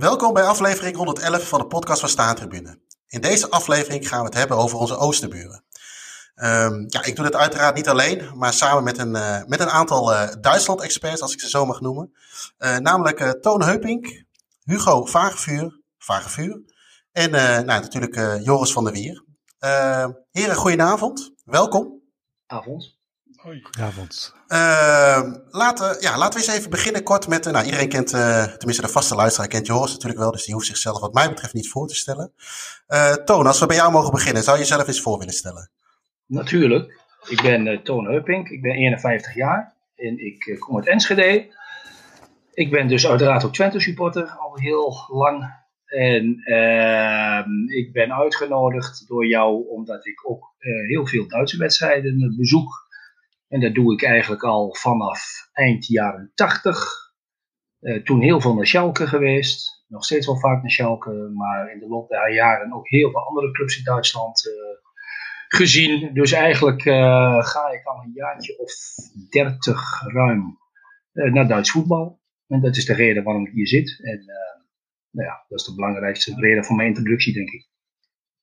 Welkom bij aflevering 111 van de podcast van Staantribune. In deze aflevering gaan we het hebben over onze oosterburen. Um, ja, ik doe dit uiteraard niet alleen, maar samen met een, uh, met een aantal uh, Duitsland-experts, als ik ze zo mag noemen. Uh, namelijk Toon Heupink, Hugo Vagevuur, Vagevuur en nou, natuurlijk Joris van der Wier. heren, goedenavond. Welkom. Avond. Goedenavond. Uh, laten, ja, laten we eens even beginnen kort met, uh, nou iedereen kent, uh, tenminste de vaste luisteraar kent Joris natuurlijk wel, dus die hoeft zichzelf wat mij betreft niet voor te stellen. Toon, als we bij jou mogen beginnen, zou je jezelf eens voor willen stellen? Natuurlijk. Ik ben Toon Heupink, ik ben 51 jaar en ik kom uit Enschede. Ik ben dus uiteraard ook Twente supporter, al heel lang. En ehm, ik ben uitgenodigd door jou omdat ik ook heel veel Duitse wedstrijden bezoek. En dat doe ik eigenlijk al vanaf eind jaren 80. Uh, toen heel veel naar Schalke geweest. Nog steeds wel vaak naar Schalke. Maar in de loop der jaren ook heel veel andere clubs in Duitsland uh, gezien. Dus eigenlijk uh, ga ik al een jaartje of 30 ruim naar Duits voetbal. En dat is de reden waarom ik hier zit. En nou ja, dat is de belangrijkste reden voor mijn introductie, denk ik.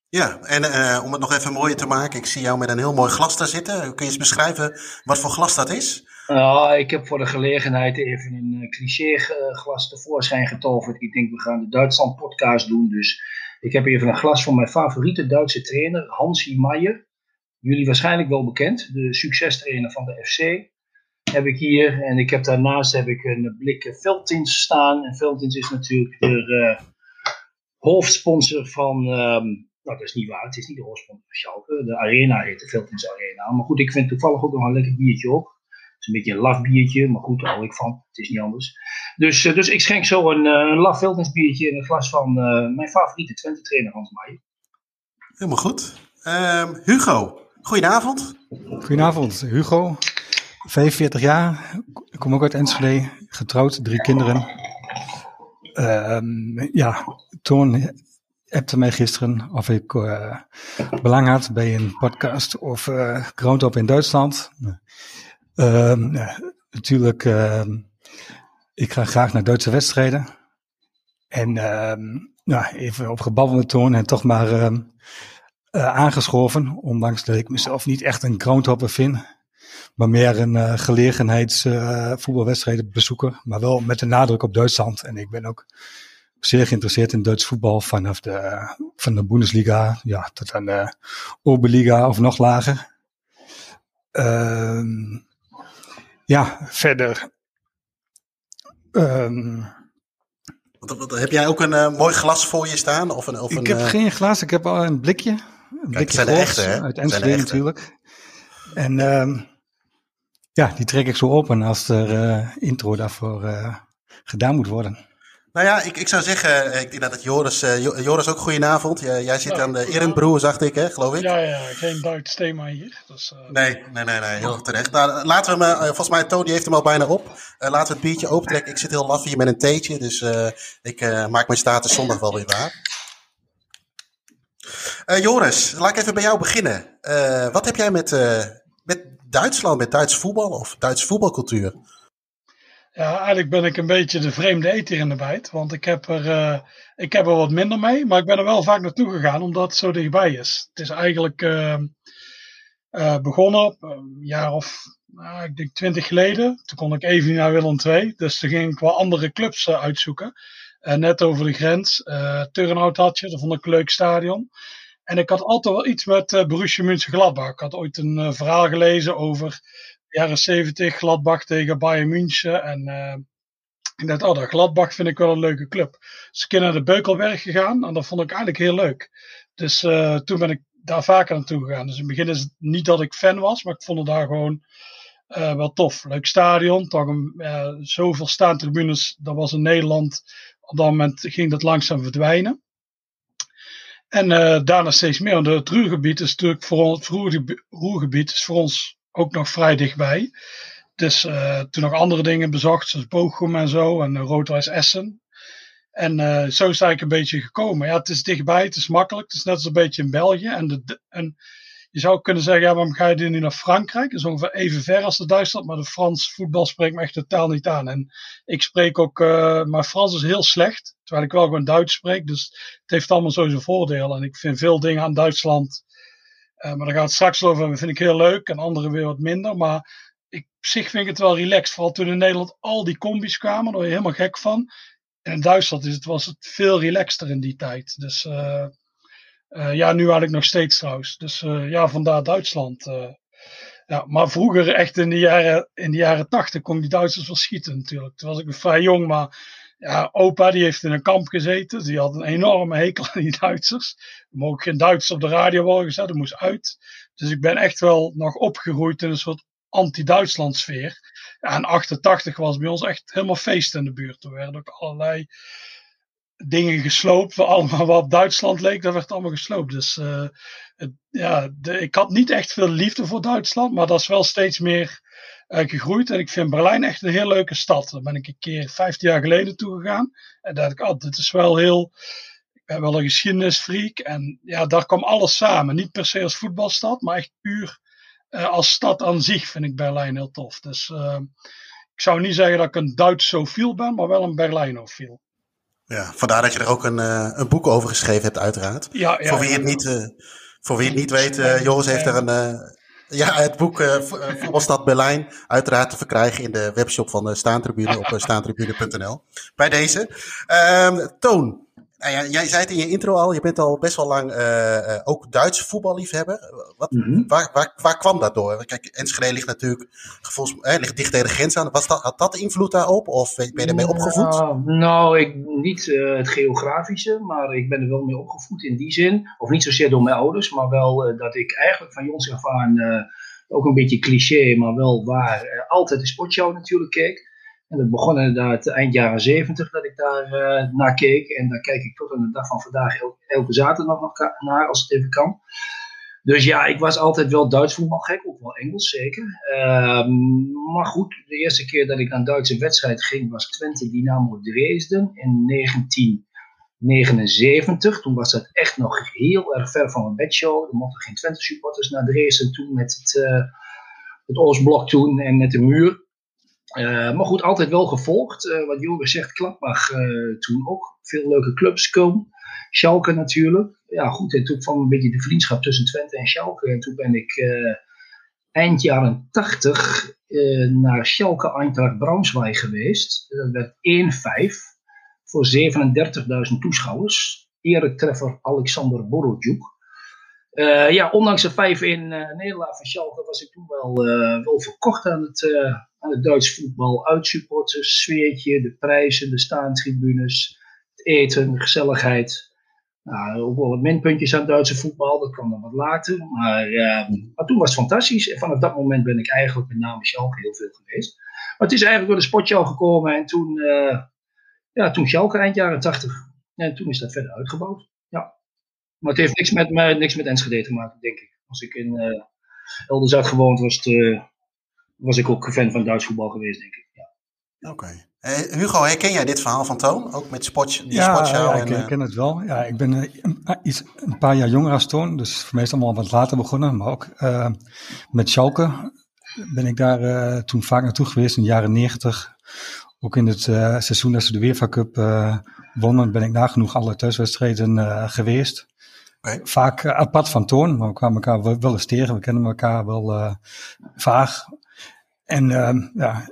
Ja, en uh, om het nog even mooier te maken, ik zie jou met een heel mooi glas daar zitten. Kun je eens beschrijven wat voor glas dat is? Uh, ik heb voor de gelegenheid even een uh, cliché glas tevoorschijn getoverd. Ik denk, we gaan de Duitsland podcast doen. Dus ik heb even een glas van mijn favoriete Duitse trainer, Hansi Meijer. Jullie waarschijnlijk wel bekend, de succestrainer van de FC. Heb ik hier. En ik heb daarnaast heb ik een blik Veltins staan. En Veltins is natuurlijk de hoofdsponsor van... Um, nou, dat is niet waar. Het is niet de hoofdsponsor van Schalke. De Arena heet de Veltins Arena. Maar goed, ik vind toevallig ook nog een lekker biertje op. Het is een beetje een laf biertje, maar goed, daar hou ik van. Het is niet anders. Dus, uh, dus ik schenk zo een, uh, een laf Veltins biertje in een glas van uh, mijn favoriete Twente trainer Hans Meijer. Helemaal goed. Um, Hugo, goedenavond. Goedenavond, Hugo. 45 jaar, ik kom ook uit Enschede, getrouwd, drie kinderen. Um, ja, Toon appte mij gisteren of ik uh, belang had bij een podcast of uh, in Duitsland. Uh, natuurlijk, ehm, ik ga graag naar Duitse wedstrijden. En ehm, nou, even op gebabbelde toon en toch maar uh, aangeschoven. Ondanks dat ik mezelf niet echt een groundhopper vind. Maar meer een uh, gelegenheids voetbalwedstrijden bezoeker. Maar wel met een nadruk op Duitsland. En ik ben ook zeer geïnteresseerd in Duits voetbal vanaf de, van de Bundesliga ja, tot aan de Oberliga of nog lager. Um, ja, verder. Um, wat, wat, heb jij ook een uh, mooi glas voor je staan? Of een, of ik een, heb uh... geen glas, ik heb al een blikje. Een Kijk, blikje zijn echte, hè? Uit Enschede natuurlijk. En um, ja, die trek ik zo open als er uh, intro daarvoor gedaan moet worden. Nou ja, ik, ik zou zeggen, ik denk dat het Joris, uh, Joris ook goedenavond. Jij, jij zit ja, aan de Ehrenbroer, zag ik, hè, geloof ik? Ja, ja, geen Duits thema hier. Dus, uh, nee, nee, nee, nee, heel terecht. Nou, laten we hem, uh, volgens mij, Tony heeft hem al bijna op. laten we het biertje opentrekken. Ik zit heel laf hier met een theetje, dus ik maak mijn status zondag wel weer waar. Joris, laat ik even bij jou beginnen. wat heb jij met, met Duitsland, met Duits voetbal of Duits voetbalcultuur? Ja, eigenlijk ben ik een beetje de vreemde eter in de bijt. Want ik heb, er, uh, ik heb er wat minder mee. Maar ik ben er wel vaak naartoe gegaan omdat het zo dichtbij is. Het is eigenlijk uh, uh, begonnen een jaar of, nou, ik denk twintig geleden. Toen kon ik even naar Willem II. Dus toen ging ik wel andere clubs uitzoeken. net over de grens. Turnhout had je, dat vond ik een leuk stadion. En ik had altijd wel iets met uh, Borussia Mönchengladbach. Ik had ooit een verhaal gelezen over jaren 70 Gladbach tegen Bayern München. En uh, ik dacht, oh, dat Gladbach vind ik wel een leuke club. Dus ik ben naar de Beukelberg gegaan en dat vond ik eigenlijk heel leuk. Dus uh, toen ben ik daar vaker naartoe gegaan. Dus in het begin is het niet dat ik fan was, maar ik vond het daar gewoon uh, wel tof. Leuk stadion, toch een, zoveel staantribunes, dat was in Nederland. Op dat moment ging dat langzaam verdwijnen. En daarna steeds meer. Want het Ruhrgebied is natuurlijk voor ons, het Ruhrgebied is voor ons ook nog vrij dichtbij. Dus uh, toen nog andere dingen bezocht, zoals Bochum en zo, en uh, Essen. En uh, zo is het eigenlijk een beetje gekomen. Ja, het is dichtbij, het is makkelijk. Het is net als een beetje in België. En, de, en je zou kunnen zeggen, ja, waarom ga je nu naar Frankrijk? Dat is ongeveer even ver als de Duitsland, maar de Frans voetbal spreekt me echt totaal niet aan. En ik spreek ook, maar Frans is heel slecht. terwijl ik wel gewoon Duits spreek. Dus het heeft allemaal zijn voordelen. En ik vind veel dingen aan Duitsland, maar daar gaat het straks over, vind ik heel leuk. En andere weer wat minder. Maar ik, op zich vind ik het wel relaxed. Vooral toen in Nederland al die combis kwamen, daar word je helemaal gek van. En in Duitsland is het, was het veel relaxter in die tijd. Dus uh, uh, ja, nu eigenlijk nog steeds trouwens. Dus ja, vandaar Duitsland. Ja, maar vroeger, echt in de jaren, in de jaren tachtig, kon die Duitsers wel schieten natuurlijk. Toen was ik vrij jong, maar ja, opa die heeft in een kamp gezeten. Die had een enorme hekel aan die Duitsers. Er mogen geen Duitsers op de radio worden gezet, dat moest uit. Dus ik ben echt wel nog opgegroeid in een soort anti-Duitsland sfeer. Ja, en 88 was bij ons echt helemaal feest in de buurt. Er werden ook allerlei dingen gesloopt, allemaal wat op Duitsland leek, dat werd allemaal gesloopt. Dus het, ja, de, ik had niet echt veel liefde voor Duitsland, maar dat is wel steeds meer gegroeid. En ik vind Berlijn echt een heel leuke stad. Daar ben ik een keer 15 jaar geleden toe gegaan. En dacht ik, oh, dit is wel heel. Ik ben wel een geschiedenisfreak. En ja, daar kwam alles samen. Niet per se als voetbalstad, maar echt puur uh, als stad aan zich vind ik Berlijn heel tof. Dus uh, ik zou niet zeggen dat ik een Duitsofiel ben, maar wel een Berlijnofiel. Ja, vandaar dat je er ook een, uh, een boek over geschreven hebt, uiteraard. Ja, ja, voor, wie het niet, voor wie het niet weet, Joris heeft er een, ja, het boek uh, Voetbalstad Berlijn uiteraard te verkrijgen in de webshop van de Staantribune op staantribune.nl. Bij deze. Um, Toon, nou ja, jij zei het in je intro al, je bent al best wel lang uh, ook Duitse voetballiefhebber. Wat, mm -hmm. waar, waar, waar kwam dat door? Kijk, Enschede ligt natuurlijk eh, ligt dicht tegen de grens aan. Was dat, had dat invloed daarop of ben je ermee opgevoed? Nou, nou ik, niet uh, het geografische, maar ik ben er wel mee opgevoed in die zin. Of niet zozeer door mijn ouders, maar wel dat ik eigenlijk van jongs af aan, ook een beetje cliché, maar wel waar, altijd de sportshow natuurlijk keek. En dat begon inderdaad eind jaren zeventig dat ik daar uh, naar keek. En daar kijk ik tot aan de dag van vandaag elke, zaterdag nog naar, als het even kan. Dus ja, ik was altijd wel Duits voetbal gek, ook wel Engels zeker. Um, maar goed, de eerste keer dat ik een Duitse wedstrijd ging was Twente Dynamo Dresden in 1979. Toen was dat echt nog heel erg ver van mijn bedshow. Er mochten geen Twente supporters naar Dresden toen met het, uh, het Oostblok toen en met de muur. Uh, maar goed, altijd wel gevolgd. Uh, wat Joris zegt, Klappbach uh, toen ook. Veel leuke clubs komen. Schalke natuurlijk. Ja goed, en toen kwam een beetje de vriendschap tussen Twente en Schalke. En toen ben ik eind jaren 80 naar Schalke Eintracht Braunschweig geweest. Dat werd 1-5 voor 37.000 toeschouwers. Eretreffer Alexander Borodjuk. Uh, ja, ondanks de 5 in uh, van Schalke was ik toen wel, uh, wel verkocht aan het, aan het Duits voetbal. Uitsupporters, sfeertje, de prijzen, de staantribunes, het eten, gezelligheid. Nou, ook wel wat minpuntjes aan Duitse voetbal, dat kwam dan wat later. Maar, maar toen was het fantastisch. En vanaf dat moment ben ik eigenlijk met name Schalke heel veel geweest. Maar het is eigenlijk door de sportshow gekomen en toen, ja, toen Schalke eind jaren 80. En toen is dat verder uitgebouwd. Maar het heeft niks met, niks met Enschede te maken, denk ik. Als ik in uh, elders had gewoond, was, het, uh, was ik ook fan van Duits voetbal geweest, denk ik. Ja. Oké. Okay. Uh, Hugo, herken jij dit verhaal van Toon? Ook met sport, die ja, sportshow? Ja, ik en, ken het wel. Ja, ik ben een, iets, een paar jaar jonger als Toon, dus voor mij is het allemaal wat later begonnen. Maar ook met Schalke ben ik daar toen vaak naartoe geweest in de jaren negentig. Ook in het seizoen dat ze de UEFA Cup wonnen, ben ik nagenoeg alle thuiswedstrijden geweest. Vaak uh, apart van toon, maar we kwamen elkaar wel, eens tegen. We kennen elkaar wel uh, vaag. En, uh, ja,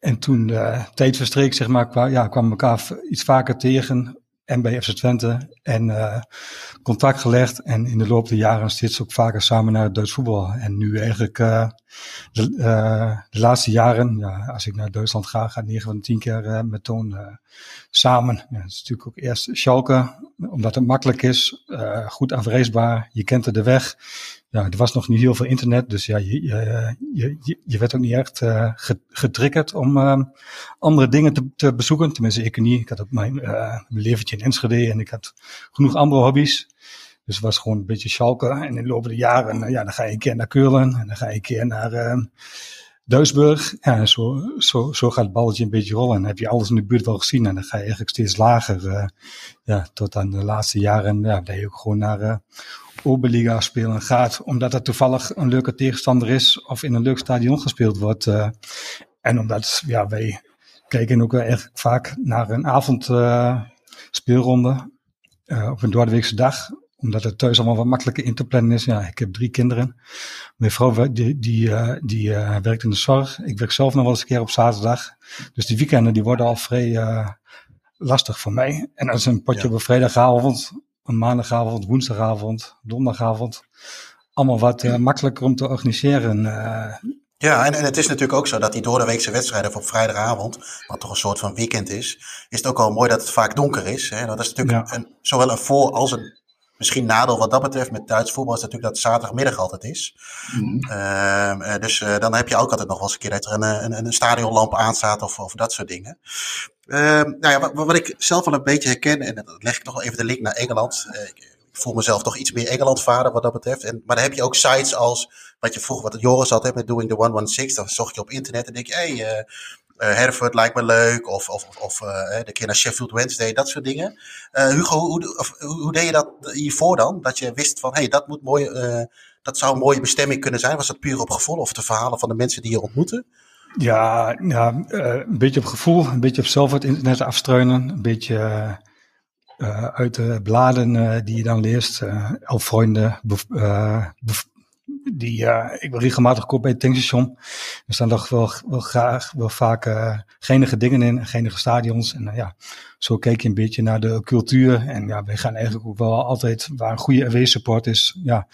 en toen de tijd verstreek, zeg maar, ja, kwamen we elkaar iets vaker tegen. En bij FC Twente. En contact gelegd. En in de loop der jaren steeds ook vaker samen naar het Duits voetbal. En nu eigenlijk de, de, laatste jaren, ja, als ik naar Duitsland ga, ga ik 9 van de 10 keer met Toon samen. Ja, het is natuurlijk ook eerst Schalke, omdat het makkelijk is, goed afreisbaar, je kent er de weg. Ja, er was nog niet heel veel internet, dus ja, je, je, je, je werd ook niet echt uh, getriggerd om uh, andere dingen te, te, bezoeken. Tenminste, ik niet. Ik had ook mijn, mijn leventje in Enschede en ik had genoeg andere hobby's. Dus het was gewoon een beetje Schalke. En in de loop der jaren, ja, dan ga je een keer naar Keulen en dan ga je een keer naar Duisburg, ja, zo, zo, zo gaat het balletje een beetje rollen. En heb je alles in de buurt wel gezien en dan ga je eigenlijk steeds lager. Uh, ja, tot aan de laatste jaren, ja, je ook gewoon naar uh, Oberliga spelen gaat. Omdat het toevallig een leuke tegenstander is of in een leuk stadion gespeeld wordt. Uh, en omdat, ja, wij kijken ook wel echt vaak naar een avond speelronde op een doordeweekse dag omdat het thuis allemaal wat makkelijker in te plannen is. Ja, ik heb drie kinderen. Mijn vrouw die, die, uh, die uh, werkt in de zorg. Ik werk zelf nog wel eens een keer op zaterdag. Dus die weekenden die worden al vrij uh, lastig voor mij. En als een potje ja. op een vrijdagavond, een maandagavond, woensdagavond, donderdagavond. Allemaal wat makkelijker om te organiseren. Ja, en, en het is natuurlijk ook zo dat die doordeweekse wedstrijden op vrijdagavond, wat toch een soort van weekend is, is het ook al mooi dat het vaak donker is. Hè? Dat is natuurlijk ja. een, zowel een voor- als een Misschien nadeel wat dat betreft met Duits voetbal is natuurlijk dat het zaterdagmiddag altijd is. Mm. Uh, dus uh, dan heb je ook altijd nog wel eens een keer dat er een, een, een stadionlamp aanstaat of, of dat soort dingen. Uh, nou ja, wat, wat, ik zelf wel een beetje herken, en dat leg ik toch wel even de link naar Engeland. Eh, ik, ik voel mezelf toch iets meer Engeland-vader wat dat betreft. En, maar dan heb je ook sites als, wat je vroeger, wat Joris had hè, met Doing the 116. Dan zocht je op internet en denk je, hé, hey, Herford lijkt me leuk, of, of, of uh, de keer naar Sheffield Wednesday, dat soort dingen. Uh, Hugo, hoe, hoe, deed je dat hiervoor dan? Dat je wist van, hé, hey, dat, moet dat zou een mooie bestemming kunnen zijn. Was dat puur op gevoel of de verhalen van de mensen die je ontmoette? Ja, ja een beetje op gevoel, een beetje op zelf het internet afstreunen, een beetje uit de bladen die je dan leest, al vrienden, die uh, ik wil regelmatig koop bij het tankstation. Er staan toch wel, graag, wel vaak uh, genige dingen in, genige stadions. En uh, ja, zo kijk je een beetje naar de cultuur. En ja, wij gaan eigenlijk ook wel altijd waar een goede away support is. Ja,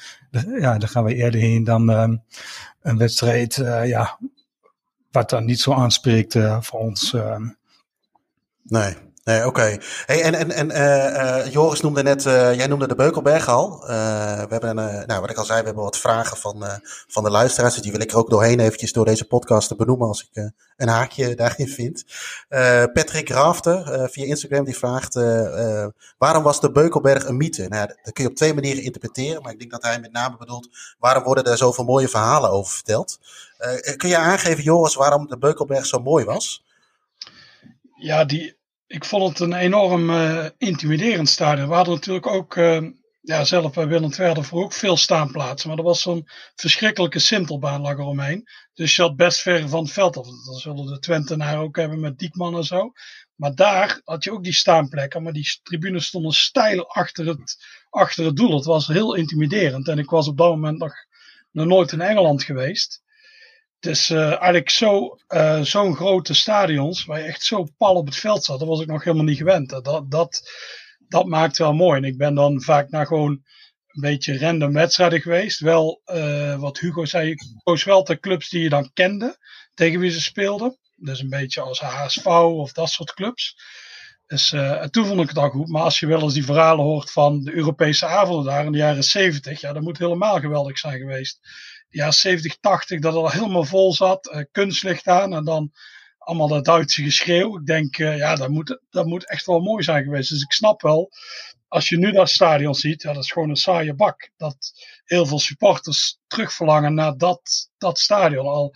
ja daar gaan we eerder heen dan um, een wedstrijd, ja, wat dan niet zo aanspreekt voor ons. Nee. Nee, oké. Hey, en en, en uh, uh, Joris noemde net, uh, jij noemde de Beukelberg al. we hebben, nou, wat ik al zei, we hebben wat vragen van, van de luisteraars. Dus die wil ik er ook doorheen eventjes door deze podcast te benoemen als ik een haakje daarin vind. Patrick Rafter via Instagram die vraagt, waarom was de Beukelberg een mythe? Nou, dat kun je op twee manieren interpreteren, maar ik denk dat hij met name bedoelt, waarom worden er zoveel mooie verhalen over verteld? kun je aangeven, Joris, waarom de Beukelberg zo mooi was? Ja, die, ik vond het een enorm uh, intimiderend stadion. We hadden natuurlijk ook, uh, ja, zelf bij Willem II voor ook veel staanplaatsen. Maar er was zo'n verschrikkelijke sintelbaan lag eromheen. Dus je had best ver van het veld af. Dat zullen de Twentenaar ook hebben met Diekman en zo. Maar daar had je ook die staanplekken. Maar die tribunes stonden steil achter het, achter het doel. Het was heel intimiderend. En ik was op dat moment nog nooit in Engeland geweest. Het is uh, eigenlijk uh, zo'n grote stadions, waar je echt zo pal op het veld zat, dat was ik nog helemaal niet gewend. Dat, dat, dat maakt wel mooi. En ik ben dan vaak naar gewoon een beetje random wedstrijden geweest. Wel, uh, wat Hugo zei, koos wel de clubs die je dan kende, tegen wie ze speelden. Dus een beetje als HSV of dat soort clubs. Dus, en toen vond ik het al goed. Maar als je wel eens die verhalen hoort van de Europese avonden daar in de jaren 70, ja, dat moet helemaal geweldig zijn geweest ja, 70, 80 dat het al helemaal vol zat. Uh, kunstlicht aan en dan allemaal dat Duitse geschreeuw. Ik denk, uh, ja, dat moet, dat moet echt wel mooi zijn geweest. Dus ik snap wel, als je nu dat stadion ziet, ja, dat is gewoon een saaie bak. Dat heel veel supporters terugverlangen naar dat, dat stadion. Al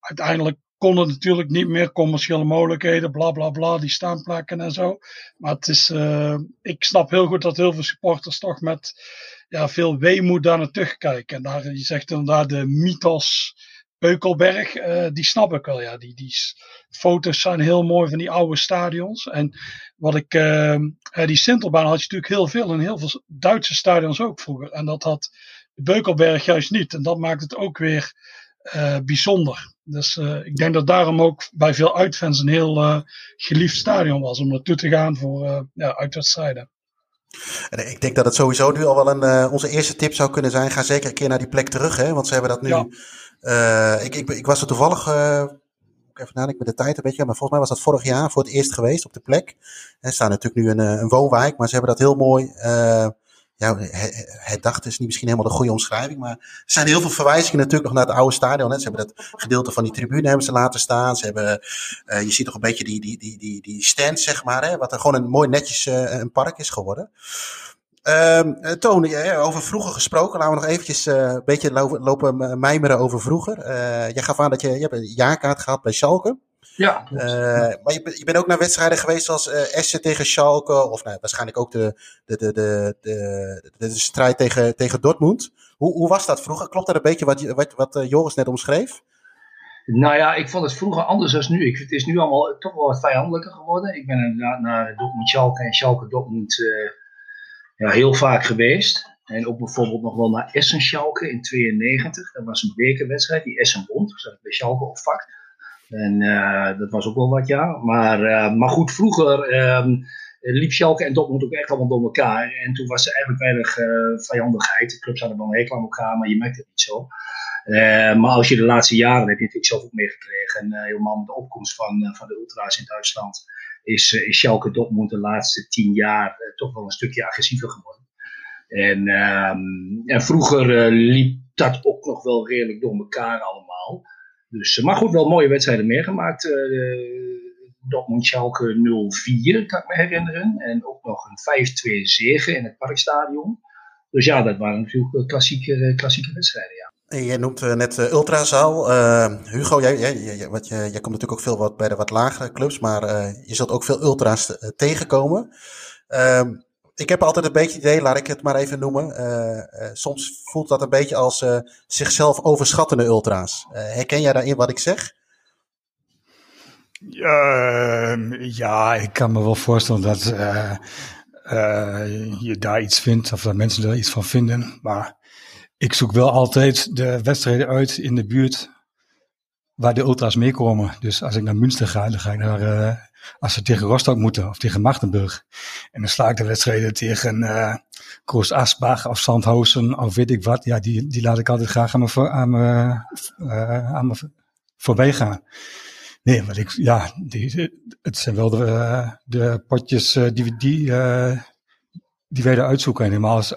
uiteindelijk kon het natuurlijk niet meer commerciële mogelijkheden, bla bla bla, die staanplakken en zo. Maar het is, uh, ik snap heel goed dat heel veel supporters toch met ja, veel weemoed daar naar terugkijken. En daar, je zegt inderdaad de mythos Beukelberg, uh, die snap ik wel. Ja. Die, die foto's zijn heel mooi van die oude stadions. En wat ik, uh, die Sintelbaan had je natuurlijk heel veel in heel veel Duitse stadions ook vroeger. En dat had Beukelberg juist niet. En dat maakt het ook weer uh, bijzonder. Dus ik denk dat daarom ook bij veel uitfans een heel geliefd stadion was om naartoe te gaan voor ja, uitwedstrijden. En ik denk dat het sowieso nu al wel een, uh, onze eerste tip zou kunnen zijn. Ga zeker een keer naar die plek terug, hè? Want ze hebben dat nu. Ja. Uh, ik, ik, ik, was er toevallig. Uh, even nadenken met de tijd een beetje. Maar volgens mij was dat vorig jaar voor het eerst geweest op de plek. Er staat natuurlijk nu een, een woonwijk, maar ze hebben dat heel mooi ja, het dacht is niet misschien helemaal de goede omschrijving, maar er zijn heel veel verwijzingen natuurlijk nog naar het oude stadion. Ze hebben dat gedeelte van die tribune hebben ze laten staan. Ze hebben, uh, je ziet toch een beetje die, die, die, die, die stand, zeg maar, hè, wat er gewoon een mooi netjes uh, een park is geworden. Toon, over vroeger gesproken, laten we nog eventjes een beetje lopen, mijmeren over vroeger. Jij gaf aan dat je, je hebt een jaarkaart gehad bij Schalke. Ja. Uh, maar je, je, bent ook naar wedstrijden geweest uh, Essen tegen Schalke. Of nou, waarschijnlijk ook de, de, de, de, de, de, strijd tegen, tegen Dortmund. Hoe, hoe was dat vroeger? Klopt dat een beetje wat, wat, wat uh, Joris net omschreef? Nou ja, ik vond het vroeger anders dan nu. Ik, het is nu allemaal toch wel wat vijandelijker geworden. Ik ben naar, naar Dortmund Schalke en Schalke Dortmund ja, heel vaak geweest. En ook bijvoorbeeld nog wel naar Essen Schalke in 92. Dat was een bekerwedstrijd, die Essen won. Dus dat bij Schalke op vak. En uh, dat was ook wel wat, ja. Maar, uh, maar goed, vroeger um, liep Schalke en Dortmund ook echt allemaal door elkaar. En toen was er eigenlijk weinig uh, vijandigheid. De clubs hadden wel een hekel aan elkaar, maar je merkte het niet zo. Maar als je de laatste jaren heb je natuurlijk zelf ook meegekregen. En helemaal met de opkomst van, van de ultra's in Duitsland is, is Schalke Dortmund de laatste tien jaar toch wel een stukje agressiever geworden. En, um, en vroeger liep dat ook nog wel redelijk door elkaar allemaal. Dus, maar goed, wel mooie wedstrijden meegemaakt. Dortmund Schalke 0-4 kan ik me herinneren. En ook nog een 5-2 zege in het Parkstadion. Dus ja, dat waren natuurlijk klassieke, klassieke wedstrijden, ja. Je noemt net uh, Ultrazaal. Hugo, jij, jij, jij, wat, jij, jij komt natuurlijk ook veel wat bij de wat lagere clubs, maar uh, je zult ook veel ultra's tegenkomen. Ehm, ik heb altijd een beetje idee, laat ik het maar even noemen. soms voelt dat een beetje als zichzelf overschattende ultra's. herken jij daarin wat ik zeg? ja, ik kan me wel voorstellen dat je daar iets vindt, of dat mensen er iets van vinden. Maar ik zoek wel altijd de wedstrijden uit in de buurt waar de ultras meekomen. Dus als ik naar Münster ga, dan ga ik naar, als ze tegen Rostock moeten of tegen Magdeburg. En dan sla ik de wedstrijden tegen uh, Kroos Asbach of Sandhausen of weet ik wat. Ja, die, die laat ik altijd graag aan me, aan me, uh, aan voorbij gaan. Nee, maar ik, ja, die, het zijn wel de, de potjes die, die, die wij eruit zoeken. En helemaal als,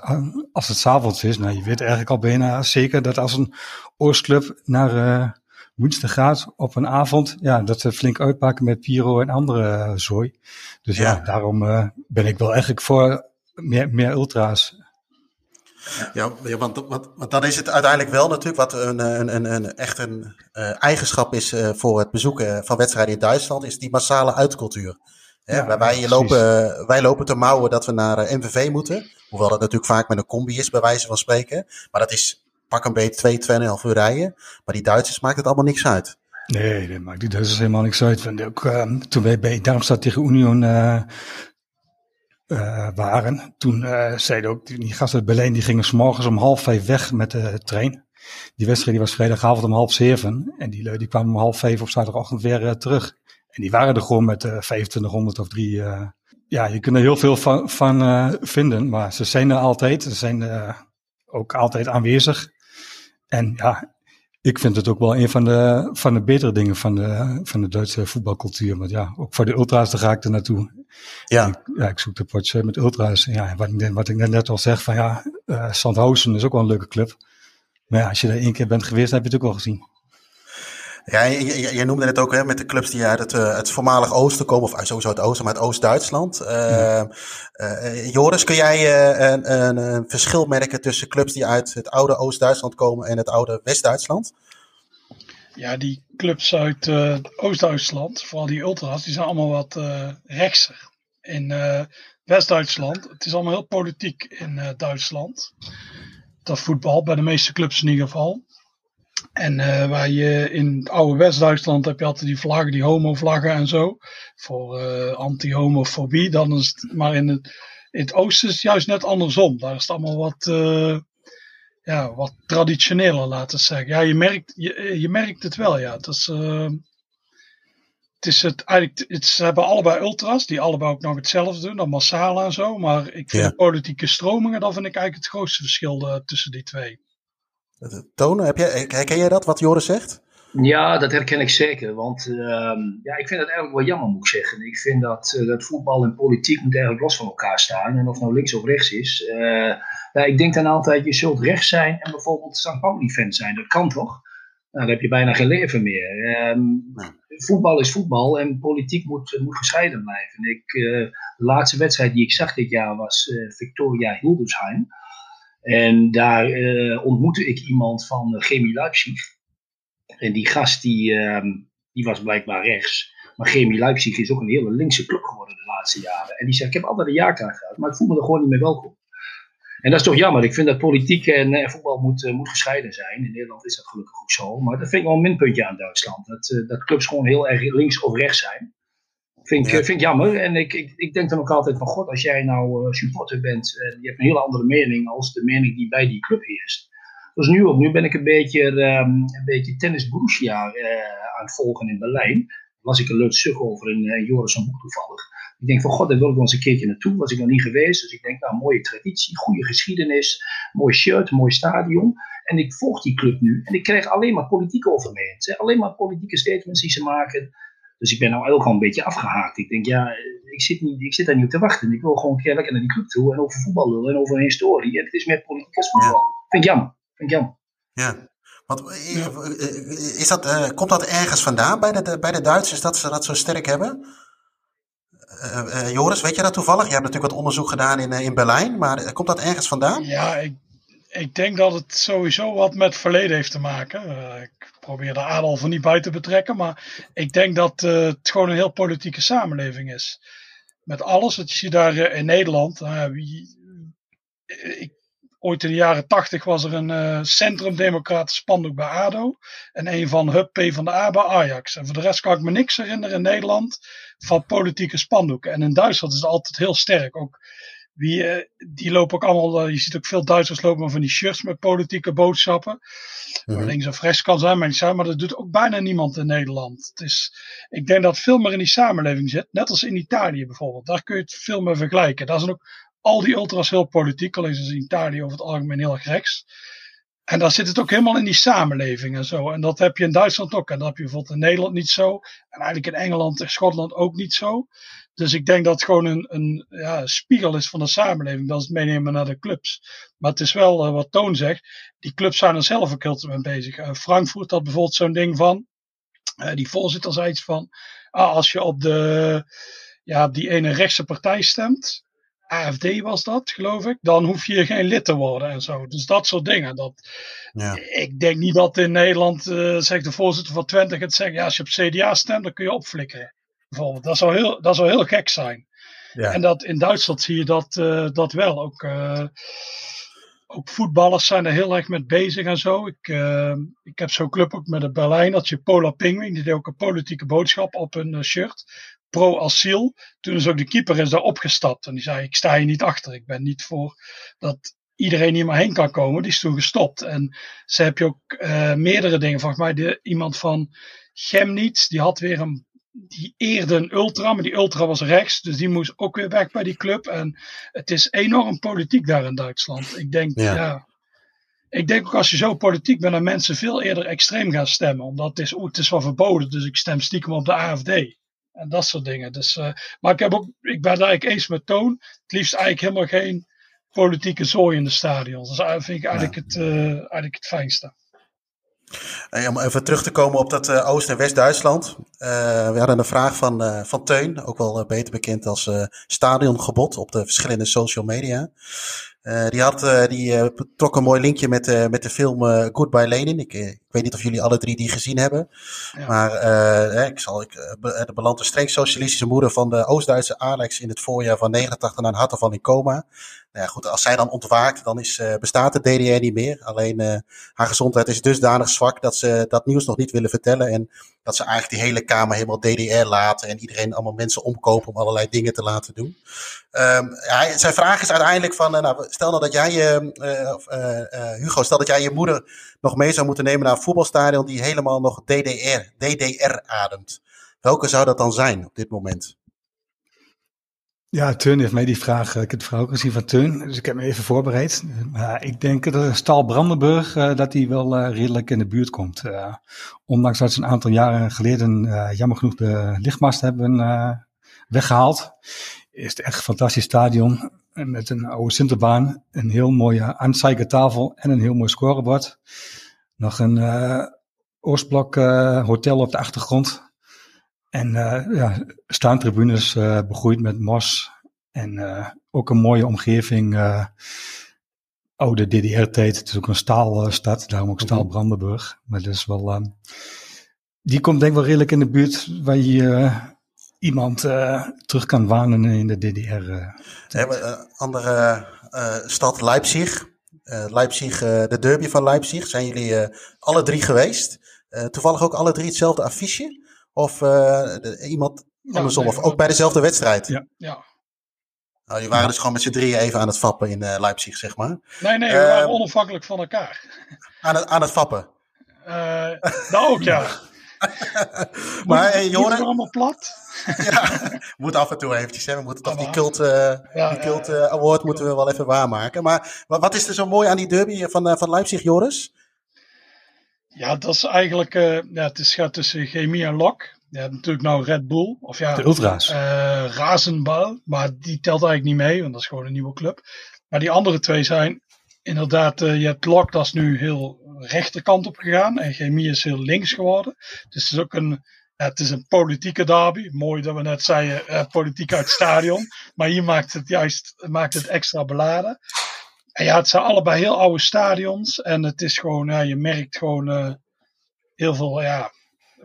als het s'avonds is, nou je weet eigenlijk al bijna zeker dat als een Oostclub naar Münster gaat op een avond, ja, dat ze flink uitpakken met Piro en andere uh, zooi. Dus ja, ja daarom uh, ben ik wel eigenlijk voor meer, meer ultra's. Ja, want, want, want dan is het uiteindelijk wel natuurlijk wat een, een, een, een echt een eigenschap is voor het bezoeken van wedstrijden in Duitsland, is die massale uitcultuur. Ja, wij, lopen, wij lopen te mouwen dat we naar uh, MVV moeten. Hoewel dat natuurlijk vaak met een combi is, bij wijze van spreken. Maar dat is pak een beetje twee, tweeënhalf uur rijden. Maar die Duitsers maakt het allemaal niks uit. Nee, dat maakt die Duitsers helemaal niks uit. Want ook, uh, toen wij bij Darmstad tegen Union uh, waren, toen zeiden ook die gasten uit Berlijn, die gingen s morgens om half vijf weg met de trein. Die wedstrijd die was vrijdagavond om half zeven. En die, die kwamen om half vijf op zaterdagochtend weer terug. En die waren er gewoon met uh, 2500 of drie. Ja, je kunt er heel veel van, van vinden, maar ze zijn er altijd. Ze zijn ook altijd aanwezig. En ja, ik vind het ook wel een van de, van de betere dingen van de, van de Duitse voetbalcultuur. Want ja, ook voor de ultra's, daar ga ik er naartoe. Ja. Ik, ja, ik zoek de potje met ultra's. Ja, wat, ik, wat ik net al zeg, van ja, uh, Sandhausen is ook wel een leuke club. Maar ja, als je er één keer bent geweest, heb je het ook wel gezien. Ja, je, noemde het ook hè, met de clubs die uit het, uh, het voormalig oosten komen, of sowieso het oosten, maar het Oost-Duitsland. Uh, uh, Joris, kun jij een, een, een, verschil merken tussen clubs die uit het oude Oost-Duitsland komen en het oude West-Duitsland? Ja, die clubs uit Oost-Duitsland, vooral die ultras, die zijn allemaal wat rechtser. In West-Duitsland, het is allemaal heel politiek in Duitsland. Dat voetbal, bij de meeste clubs in ieder geval. En uh, waar je in het oude West-Duitsland heb je altijd die vlaggen, die homo-vlaggen en zo. Voor uh, anti-homofobie. Dan is het, maar in het, in het oosten is het juist net andersom. Daar is het allemaal wat, uh, ja, wat traditioneler, laten we zeggen. Ja, je merkt, je, je merkt het wel, ja. Het is, het is het, eigenlijk, het, ze hebben allebei ultras, die allebei ook nog hetzelfde doen, dan massaal en zo. Maar ik vind ja. de politieke stromingen, dat vind ik eigenlijk het grootste verschil tussen die twee. Tonen, heb jij, herken jij dat, wat Joris zegt? Ja, dat herken ik zeker. Want uh, ja, ik vind dat eigenlijk wel jammer, moet ik zeggen. Ik vind dat, uh, dat voetbal en politiek moet eigenlijk los van elkaar staan. En of nou links of rechts is. Uh, ja, ik denk dan altijd, je zult rechts zijn en bijvoorbeeld St. Pauli-fan zijn. Dat kan toch? Nou, dan heb je bijna geen leven meer. Um, voetbal is voetbal en politiek moet, moet gescheiden blijven. Ik, de laatste wedstrijd die ik zag dit jaar was Victoria Hildesheim. En daar uh, ontmoette ik iemand van Chemie Leipzig. En die gast die, uh, die was blijkbaar rechts. Maar Chemie Leipzig is ook een hele linkse club geworden de laatste jaren. En die zegt, ik heb altijd een jaarkaart gehad, maar ik voel me er gewoon niet meer welkom. En dat is toch jammer. Ik vind dat politiek en voetbal moet, moet gescheiden zijn. In Nederland is dat gelukkig ook zo. Maar dat vind ik wel een minpuntje aan Duitsland. Dat, dat clubs gewoon heel erg links of rechts zijn. Vind ik, vind ik jammer. En ik, ik, ik denk dan ook altijd van god, als jij nou supporter bent en je hebt een hele andere mening als de mening die bij die club heerst. Dus nu ook. Nu ben ik een beetje, um, een beetje tennis Borussia aan het volgen in Berlijn. Daar las ik een leuk stuk over in uh, Joris een boek toevallig. Ik denk van god, daar wil ik wel eens een keertje naartoe. Was ik nog niet geweest. Dus ik denk, nou, mooie traditie, goede geschiedenis, mooi shirt, mooi stadion. En ik volg die club nu. En ik krijg alleen maar politiek over me heen. Alleen maar politieke statements die ze maken. Dus ik ben nou ook al een beetje afgehaakt. Ik denk, ja, ik zit, niet, ik zit daar niet op te wachten. Ik wil gewoon een keer lekker naar die club toe. En over voetbal lullen en over een historie. En het is meer politiek als voetbal. Vind ik jammer. Vind ik jammer. Ja. Want, is dat, uh, komt dat ergens vandaan bij de, bij de Duitsers dat ze dat zo sterk hebben? Uh, uh, Joris, weet je dat toevallig? Je hebt natuurlijk wat onderzoek gedaan in, in Berlijn, maar komt dat ergens vandaan? Ja, ik, ik denk dat het sowieso wat met verleden heeft te maken. ik probeer de Adolf er niet bij te betrekken, maar ik denk dat het gewoon een heel politieke samenleving is. Met alles, wat je ziet daar in Nederland. Ik Ooit in de jaren tachtig was er een centrum-democratisch spandoek bij ADO. En een van Hup P van de A bij Ajax. En voor de rest kan ik me niks herinneren in Nederland van politieke spandoeken. En in Duitsland is het altijd heel sterk. Ook wie, uh, die lopen ook allemaal, uh, je ziet ook veel Duitsers lopen van die shirts met politieke boodschappen. Mm -hmm. Links of rechts kan zijn, maar, niet zijn, maar dat doet ook bijna niemand in Nederland. Het is, ik denk dat het veel meer in die samenleving zit. Net als in Italië bijvoorbeeld. Daar kun je het veel meer vergelijken. Daar zijn ook al die ultras heel politiek, alleen is in Italië over het algemeen heel erg rechts. En daar zit het ook helemaal in die samenleving en zo. En dat heb je in Duitsland ook. En dat heb je bijvoorbeeld in Nederland niet zo. En eigenlijk in Engeland en Schotland ook niet zo. Dus ik denk dat het gewoon een, een ja, spiegel is van de samenleving. Dat is het meenemen naar de clubs. Maar het is wel uh, wat Toon zegt. Die clubs zijn er zelf ook heel mee bezig. Uh, Frankfurt had bijvoorbeeld zo'n ding van. Uh, die voorzitter zei iets van. Ah, als je op de, ja, die ene rechtse partij stemt. AFD was dat, geloof ik. Dan hoef je geen lid te worden en zo. Dus dat soort dingen. Dat, ja. Ik denk niet dat in Nederland, zegt de voorzitter van Twente, het zeggen, ja, als je op CDA stemt, dan kun je opflikkeren. Bijvoorbeeld. Dat zou heel, dat zou heel gek zijn. Ja. En dat, in Duitsland zie je dat, uh, dat wel. Ook, uh, ook voetballers zijn er heel erg mee bezig en zo. Ik, ik heb zo'n club ook met dat je Polar Penguin, die deed ook een politieke boodschap op hun shirt pro-asiel. Toen is ook de keeper is daar opgestapt. En die zei, ik sta hier niet achter. Ik ben niet voor dat iedereen hier maar heen kan komen. Die is toen gestopt. En ze heb je ook meerdere dingen. Volgens mij de, iemand van Chemnitz, die had weer een die eerde een ultra, maar die ultra was rechts, dus die moest ook weer weg bij die club. En het is enorm politiek daar in Duitsland. Ik denk, ja. ja ik denk ook als je zo politiek bent, dat mensen veel eerder extreem gaan stemmen. Omdat het is, oh, het is wel verboden, dus ik stem stiekem op de AFD. En dat soort dingen. Dus, uh, maar ik, heb ook, ik ben het eigenlijk eens met Toon. Het liefst eigenlijk helemaal geen politieke zooi in de stadions. Dat vind ik eigenlijk, ja. het, uh, eigenlijk het fijnste. En om even terug te komen op dat uh, Oost- en West-Duitsland. we hadden een vraag van, van Teun, ook wel beter bekend als stadiongebod op de verschillende social media. Die, had, die trok een mooi linkje met, met de film Goodbye Lenin. Ik, weet niet of jullie alle drie die gezien hebben. Ja. Maar ik zal, ik, de beland de streng socialistische moeder van de Oost-Duitse Alex in het voorjaar van 89 naar een hartaanval in coma. Nou ja, goed, als zij dan ontwaakt, dan is, bestaat de DDR niet meer. Alleen haar gezondheid is dusdanig zwak dat ze dat nieuws nog niet willen vertellen. En dat ze eigenlijk die hele kamer helemaal DDR laten. En iedereen allemaal mensen omkopen om allerlei dingen te laten doen. Um, ja, zijn vraag is uiteindelijk van, nou, stel nou dat jij je, uh, uh, Hugo, stel dat jij je moeder nog mee zou moeten nemen naar een voetbalstadion die helemaal nog DDR, DDR ademt. Welke zou dat dan zijn op dit moment? Ja, Teun heeft mij die vraag, ik heb de vraag ook gezien van Teun, dus ik heb me even voorbereid. Maar ik denk dat Staal Brandenburg, uh, dat die wel uh, redelijk in de buurt komt. Ondanks dat ze een aantal jaren geleden jammer genoeg de lichtmast hebben weggehaald, is het echt een fantastisch stadion. Met een oude Sinterbaan, een heel mooie aanzeigertafel en een heel mooi scorebord. Nog een Oostblok hotel op de achtergrond. En uh, ja, staantribunes uh, begroeid met mos. En uh, ook een mooie omgeving. oude DDR-tijd. Het is ook een staalstad, daarom ook Staal Brandenburg. Maar dat is wel. die komt denk ik wel redelijk in de buurt waar je iemand terug kan wanen in de DDR. Een andere stad, Leipzig. Leipzig, de derby van Leipzig. Zijn jullie alle drie geweest? toevallig ook alle drie hetzelfde affiche? Of de, iemand andersom? of ook bij dezelfde wedstrijd? Ja. ja. Nou, je waren dus gewoon met z'n drieën even aan het fappen in uh, Leipzig, zeg maar. Nee, nee, we waren onafhankelijk van elkaar. Aan het, aan het fappen? Uh, nou ook, ja. maar hey, Joren... we allemaal plat? ja, moet af en toe eventjes. Hè. We moeten toch die cult, uh, die cult award moeten we wel even waarmaken. Maar wat is er zo mooi aan die derby van, van Leipzig, Joris? Ja, dat is eigenlijk... ja, het is, gaat tussen chemie en lok. Je hebt natuurlijk nou Red Bull. Of ja, de Ultra's. Uh, Razenbal. Maar die telt eigenlijk niet mee, want dat is gewoon een nieuwe club. Maar die andere twee zijn inderdaad, uh, je hebt Lok, dat is nu heel rechterkant op gegaan. En Chemie is heel links geworden. Dus het is ook een, het is een politieke derby. Mooi dat we net zeiden, uh, politiek uit stadion. Maar hier maakt het juist maakt het extra beladen. En ja, het zijn allebei heel oude stadions. En het is gewoon, ja, je merkt gewoon heel veel, ja,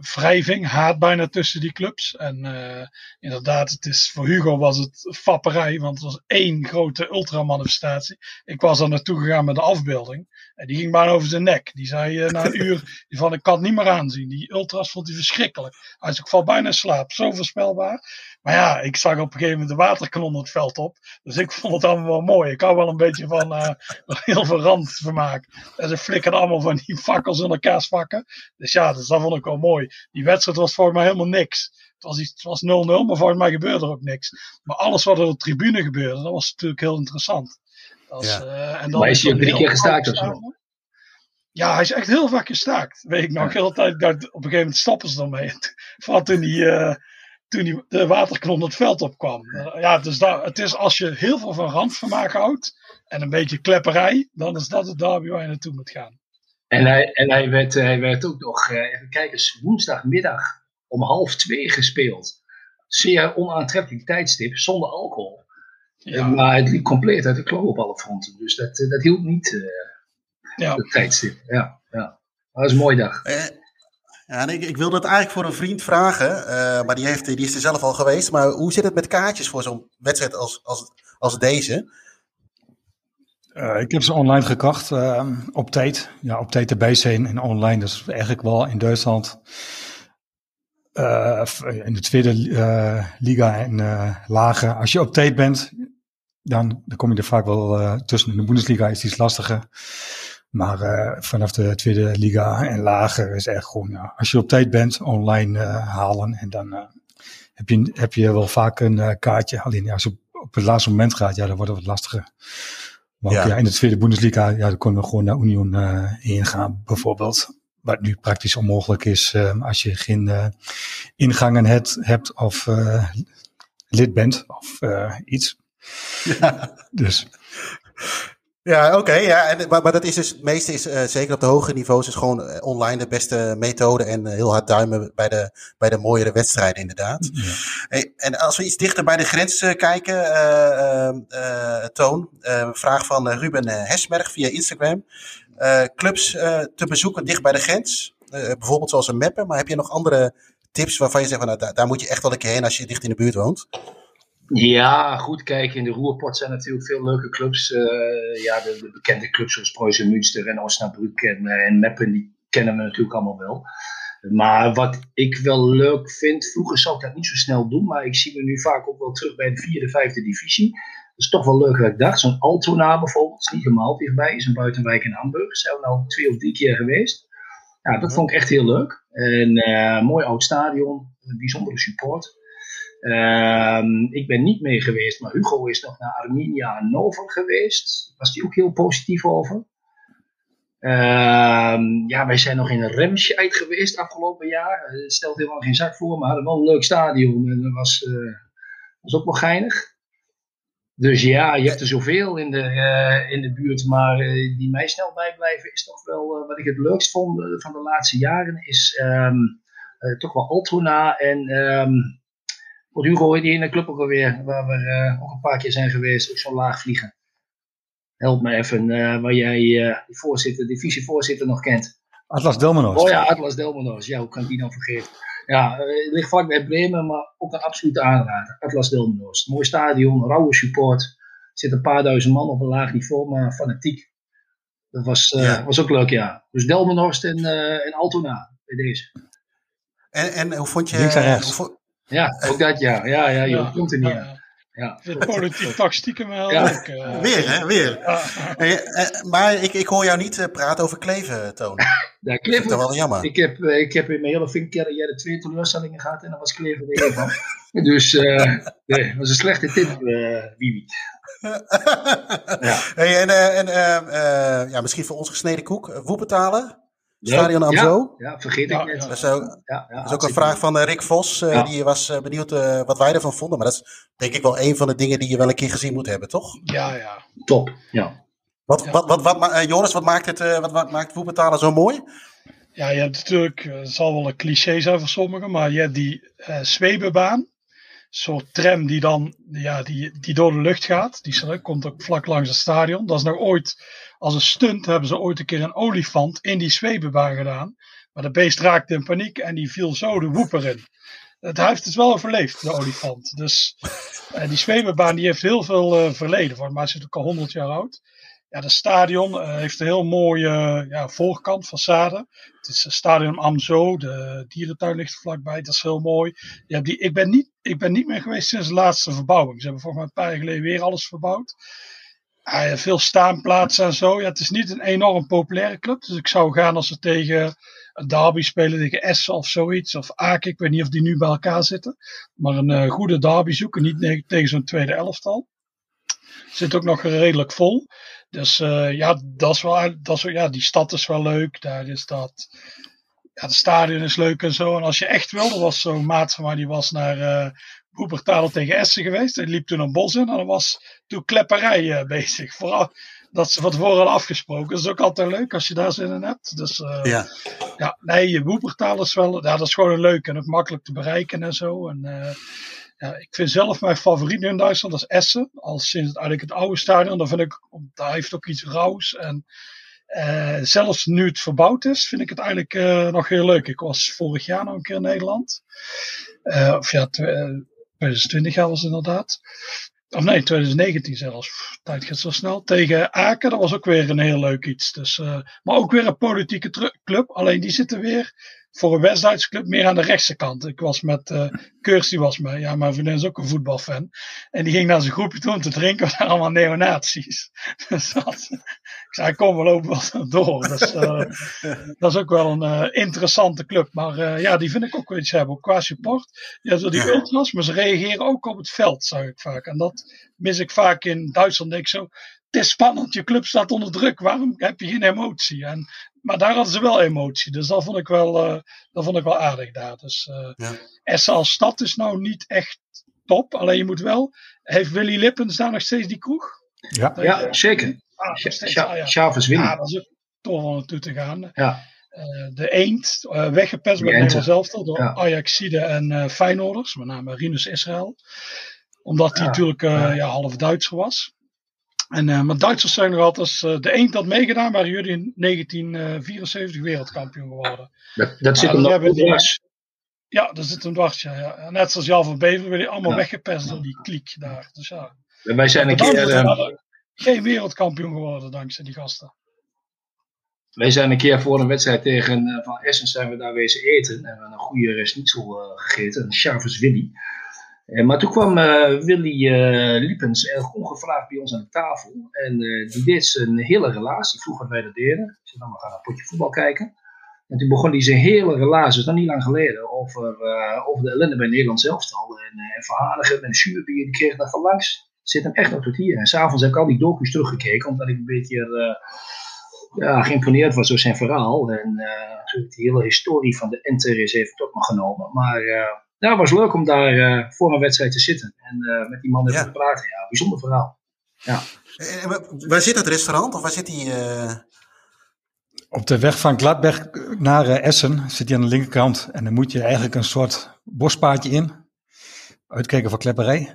wrijving, haat bijna tussen die clubs. En uh, inderdaad, het is, voor Hugo was het fapperij, want het was één grote ultramanifestatie. Ik was er naartoe gegaan met de afbeelding. En die ging bijna over zijn nek. Die zei uh, na een uur van ik kan het niet meer aanzien. Die ultras vond hij verschrikkelijk. Hij zei ik val bijna in slaap. Zo voorspelbaar. Maar ja, ik zag op een gegeven moment de waterkanon het veld op. Dus ik vond het allemaal wel mooi. Ik hou wel een beetje van uh, heel veel randvermaak. En ze flikkerden allemaal van die fakkels in elkaars vakken. Dus ja, dus dat vond ik wel mooi. Die wedstrijd was volgens mij helemaal niks. Het was, iets, het was 0-0, maar volgens mij gebeurde er ook niks. Maar alles wat er op de tribune gebeurde, dat was natuurlijk heel interessant. ja. uh, en dan maar is hij drie keer gestaakt of zo? Ja, hij is echt heel vaak gestaakt. Weet ik nog, heel tijd, op een gegeven moment stoppen ze ermee. Vooral toen die, uh, toen die, de waterknon het veld opkwam. Uh, ja, dus daar, het is als je heel veel van randvermaak houdt en een beetje klepperij, dan is dat het derby waar je naartoe moet gaan. En hij, en hij, werd, hij werd ook nog, uh, even kijken, woensdagmiddag om half twee gespeeld. Zeer onaantrekkelijk tijdstip, zonder alcohol. Ja. Maar het liep compleet uit de klauw op alle fronten. Dus dat, dat hielp niet ja. het tijdstip. Ja, ja. Dat is een mooie dag. Eh, ja, ik, ik wilde het eigenlijk voor een vriend vragen, uh, maar die, heeft, die is er zelf al geweest. Maar hoe zit het met kaartjes voor zo'n wedstrijd als, als, als deze? Uh, ik heb ze online gekocht uh, op tijd. Ja, op tijd erbij zijn en online. Dus eigenlijk wel in Duitsland. in de tweede liga en lager. Als je op tijd bent, dan, dan kom je er vaak wel tussen. In de Bundesliga is iets lastiger. Maar uh, vanaf de tweede liga en lager is echt gewoon, ja, als je op tijd bent, online uh, halen. En dan uh, heb, je, heb je wel vaak een kaartje. Alleen als je op het laatste moment gaat, ja, dan wordt het wat lastiger. Maar ja. Ook, ja in de tweede Bundesliga, ja, dan kunnen we gewoon naar Union ingaan, bijvoorbeeld. Wat nu praktisch onmogelijk is als je geen ingangen hebt, hebt of lid bent of iets. Ja. Dus ja, oké. ja, en, maar, maar, dat is dus, het meeste is uh, zeker op de hogere niveaus, is gewoon uh, online de beste methode en uh, heel hard duimen bij de, bij de mooiere wedstrijden, inderdaad. Ja. Hey, en als we iets dichter bij de grens kijken, Toon, vraag van Ruben Hesberg via Instagram. clubs te bezoeken dicht bij de grens, bijvoorbeeld zoals een Meppen, maar heb je nog andere tips waarvan je zegt, van, nou, daar, daar moet je echt wel een keer heen als je dicht in de buurt woont? Ja, goed kijken. In de Roerport zijn natuurlijk veel leuke clubs. Uh, ja, de, de, bekende clubs zoals Preußen Münster en Osnabrück en, uh, en Meppen, die kennen we natuurlijk allemaal wel. Maar wat ik wel leuk vind, vroeger zou ik dat niet zo snel doen, maar ik zie me nu vaak ook wel terug bij de vierde, vijfde divisie. Dat is toch wel leuk dat ik dacht. Zo'n Altona bijvoorbeeld, is niet helemaal dichtbij, is een buitenwijk in Hamburg. Zijn we nou twee of drie keer geweest. Ja, dat vond ik echt heel leuk. En uh, mooi oud stadion, een bijzondere support. Um, ik ben niet mee geweest, maar Hugo is nog naar Arminia Nova geweest. Was die ook heel positief over. Um, ja, wij zijn nog in Remscheid geweest afgelopen jaar. Het stelt helemaal geen zak voor, maar hadden wel een leuk stadion en dat was, uh, was ook wel geinig. Dus ja, je hebt er zoveel in de, uh, in de buurt, maar die mij snel bijblijven is toch wel wat ik het leukst vond van de laatste jaren. Is um, toch wel Altona en want Hugo, die ene club ook alweer, waar we uh, ook een paar keer zijn geweest, ook zo laag vliegen. Help me even, uh, waar jij uh, die voorzitter, divisievoorzitter nog kent. Atlas Delmanos. Oh ja, Atlas Delmanos. Ja, hoe kan ik die dan vergeten? Ja, het ligt vlak bij Bremen, maar ook een absolute aanrader. Atlas Delmenhorst. Mooi stadion, rauwe support. Er zitten een paar duizend man op een laag niveau, maar fanatiek. Dat was, uh, was ook leuk, ja. Dus Delmenhorst en, uh, en Altona bij deze. En, en hoe vond je... Links en rechts. Hoe, ja, ook dat ja. Ja, ja, je komt er niet aan. Ja. De politiek toch stiekem wel Ja. leuk. eh. Weer, hè? Weer. Ja. Eh, maar ik, ik hoor jou niet eh, praten over Kleven, Toon. Dat Ja, Klever, toch wel jammer. ik, heb, ik heb in mijn hele vinkcarrière twee teleurstellingen gehad en dan was er één van. Dus eh nee, dat was een slechte tip, eh Wiwi. Ja. Hey, en en ja, misschien voor ons gesneden koek. Woepetalen, Stadion Amzo. Ja, ja, vergeet ik net. ja. Dat is ook, Ja, ja, dat is ook een vraag van eh, Rick Vos. eh, Ja. Die was eh, benieuwd eh, wat wij ervan vonden. Maar dat is denk ik wel een van de dingen die je wel een keer gezien moet hebben, toch? ja, ja. Top. Ja. Wat, Ja. wat, wat, eh, Joris, wat maakt, het, eh, wat, wat maakt Woepetalen zo mooi? Ja, je hebt natuurlijk, het zal wel een cliché zijn voor sommigen, maar je hebt die eh Zwebebaan. Een soort tram die dan ja, die, die door de lucht gaat. Die komt ook vlak langs het stadion. Dat is nog ooit, als een stunt hebben ze ooit een keer een olifant in die Zwebebaan gedaan. Maar de beest raakte in paniek en die viel zo de woeper in. Het, heeft het wel overleefd, de olifant. Dus eh, die Zwebebaan die heeft heel veel eh, verleden. Volgens mij is het ook al 100 jaar oud. Ja, het stadion eh, heeft een heel mooie ja, voorkant, façade. Het is het stadion Amzo, de dierentuin ligt er vlakbij, dat is heel mooi. Je hebt die, ik, ben niet, ik ben niet meer geweest sinds de laatste verbouwing. Ze hebben volgens mij een paar jaar geleden weer alles verbouwd. Ah, veel staanplaatsen en zo. Ja, het is niet een enorm populaire club. Dus ik zou gaan als ze tegen een derby spelen, tegen Essen of zoiets. Of Aken, ik weet niet of die nu bij elkaar zitten. Maar een eh, goede derby zoeken, niet tegen zo'n tweede elftal. Zit ook nog redelijk vol. Dus eh, ja, dat is wel, dat is, ja, die stad is wel leuk. Daar is dat. Ja, het stadion is leuk en zo. En als je echt wilde, was zo'n maat van mij, die was naar eh Boepertaal tegen Essen geweest. Die liep toen een bos in en dan was toen klepperij eh, bezig. Vooral dat ze van tevoren hadden afgesproken. Dat is ook altijd leuk als je daar zin in hebt. Dus eh, Ja. ja, nee, je Woepertaal is wel, ja, dat is gewoon leuk en ook makkelijk te bereiken en zo. En eh, ja, ik vind zelf mijn favoriet nu in Duitsland, dat is Essen. Al sinds het, eigenlijk het oude stadion, daar vind ik, daar heeft ook iets rauws. En eh, zelfs nu het verbouwd is, vind ik het eigenlijk eh, nog heel leuk. Ik was vorig jaar nog een keer in Nederland. Eh, of ja, 2020 jaar was het inderdaad. Of nee, 2019 zelfs. Tijd gaat zo snel. Tegen Aken, dat was ook weer een heel leuk iets. Dus, eh, maar ook weer een politieke club. Alleen die zitten weer voor een West-Duitse club meer aan de rechtse kant. Ik was met uh, Keurs, die was mee. Ja, mijn vriendin is ook een voetbalfan. En die ging naar zijn groepje toe om te drinken. Waren allemaal neonazies. Dus dat, ik zei, kom, we lopen wel door. Dus, uh, dat is ook wel een uh, interessante club. Maar uh, ja, die vind ik ook wel iets hebben. Qua support. Hebt wel die ultras, maar ze reageren ook op het veld, zag ik vaak. En dat mis ik vaak in Duitsland. Denk ik zo, het is spannend, je club staat onder druk. Waarom heb je geen emotie? En, maar daar hadden ze wel emotie. Dus dat vond ik wel, uh, dat vond ik wel aardig daar. Dus uh, ja. Essen als stad is nou niet echt top. Alleen je moet wel... Heeft Willy Lippens daar nog steeds die kroeg? Ja, ja zeker. Ah, Chavez Willy. Ja, dat is ook toch wel naartoe te gaan. Ja. Uh, de Eend, uh, weggepest bij Nederland zelf door ja. Ajaxide en uh, Feyenoorders, met name Rinus Israël. Omdat hij ja. natuurlijk ja. ja. half Duitser was. En, uh, maar Duitsers zijn nog altijd, als uh, de eend had meegedaan, waren jullie in 1974 wereldkampioen geworden. Dat, dat zit hem nog dwars. Ja, dat zit hem dwars, ja, ja. Net zoals Jan van Bever, werden allemaal ja. weggepest door die kliek daar. Dus ja. En wij zijn een keer... Geen wereldkampioen geworden dankzij die gasten. Wij zijn een keer voor een wedstrijd tegen Van Essen zijn we daar wezen eten. En we hebben een goede schnitzel gegeten, een Chavez Willy. Uh, maar toen kwam Willy Liepens erg ongevraagd bij ons aan de tafel. En die deed zijn hele relatie, vroeg wat wij dat deden. Ik zei, nou, we gaan een potje voetbal kijken. En toen begon hij zijn hele relatie, dat is nog niet lang geleden, over, over de ellende bij Nederland zelftal. En, en verhalen met een zuurbier, die kreeg dat van langs. Zit hem echt nog tot hier. En s'avonds heb ik al die docu's teruggekeken, omdat ik een beetje ja, geïmponeerd was door zijn verhaal. En uh, de hele historie van de Enter is even tot me genomen. Maar uh, ja, het was leuk om daar uh, voor een wedstrijd te zitten. En uh, met die man even ja. te praten. Ja, bijzonder verhaal. Ja. En, waar zit het restaurant? Of waar zit die... Op de weg van Gladberg naar Essen zit hij aan de linkerkant. En dan moet je eigenlijk een soort bospaadje in. Uitkijken voor klepperij.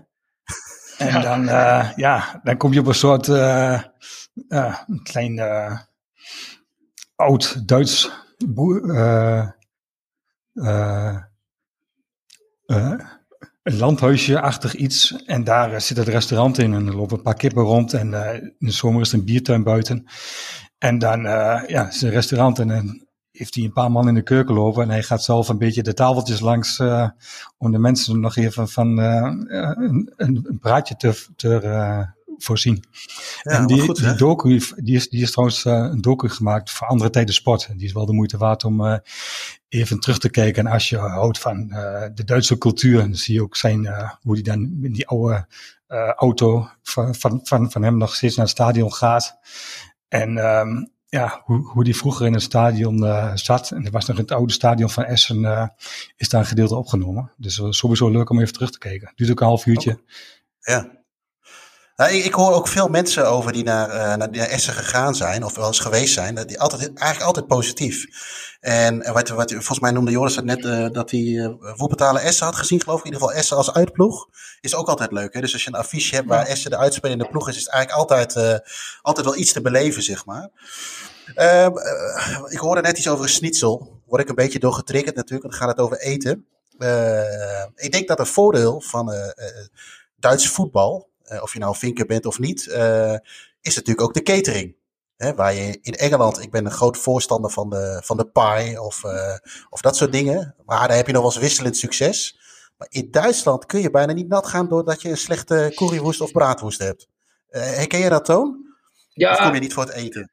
En ja. dan, ja, dan kom je op een soort een klein oud-Duits boer, een landhuisje-achtig iets. En daar zit het restaurant in en er lopen een paar kippen rond. En in de zomer is er een biertuin buiten. En dan ja, is een restaurant en dan heeft hij een paar man in de keuken lopen. En hij gaat zelf een beetje de tafeltjes langs om de mensen nog even van een, een, praatje te, te voorzien. Ja, en die, goed, die docu, die is, die is trouwens uh, een docu gemaakt voor andere tijden sport. En die is wel de moeite waard om uh, even terug te kijken. En als je houdt van uh, de Duitse cultuur, dan zie je ook zijn, hoe die dan in die oude auto van, van, van, van hem nog steeds naar het stadion gaat. En um, ja, hoe, hoe die vroeger in het stadion uh, zat. En er was nog in het oude stadion van Essen, uh, is daar een gedeelte opgenomen. Dus uh, sowieso leuk om even terug te kijken. Duurt ook een half uurtje. Ja, nou, ik, ik, hoor ook veel mensen over die naar, uh, naar, naar, Essen gegaan zijn, of wel eens geweest zijn, dat die altijd, eigenlijk altijd positief. En wat, wat, volgens mij noemde Joris het net uh, dat hij uh, Essen had gezien, geloof ik. In ieder geval Essen als uitploeg. Is ook altijd leuk. Hè? Dus als je een affiche hebt waar Essen de uitspelende ploeg is, is het eigenlijk altijd, altijd wel iets te beleven, zeg maar. Ehm, ik hoorde net iets over een schnitzel. Word ik een beetje door getriggerd natuurlijk, dan gaat het over eten. ik denk dat een voordeel van Duits voetbal eh, of je nou vinker bent of niet, eh, is natuurlijk ook de catering. Hè, waar je in Engeland, ik ben een groot voorstander van de, van de pie of, eh, of dat soort dingen. Maar daar heb je nog wel eens wisselend succes. Maar in Duitsland kun je bijna niet nat gaan doordat je een slechte currywoest of braadwoest hebt. herken je dat, Toon? Ja. Of kom je niet voor het eten?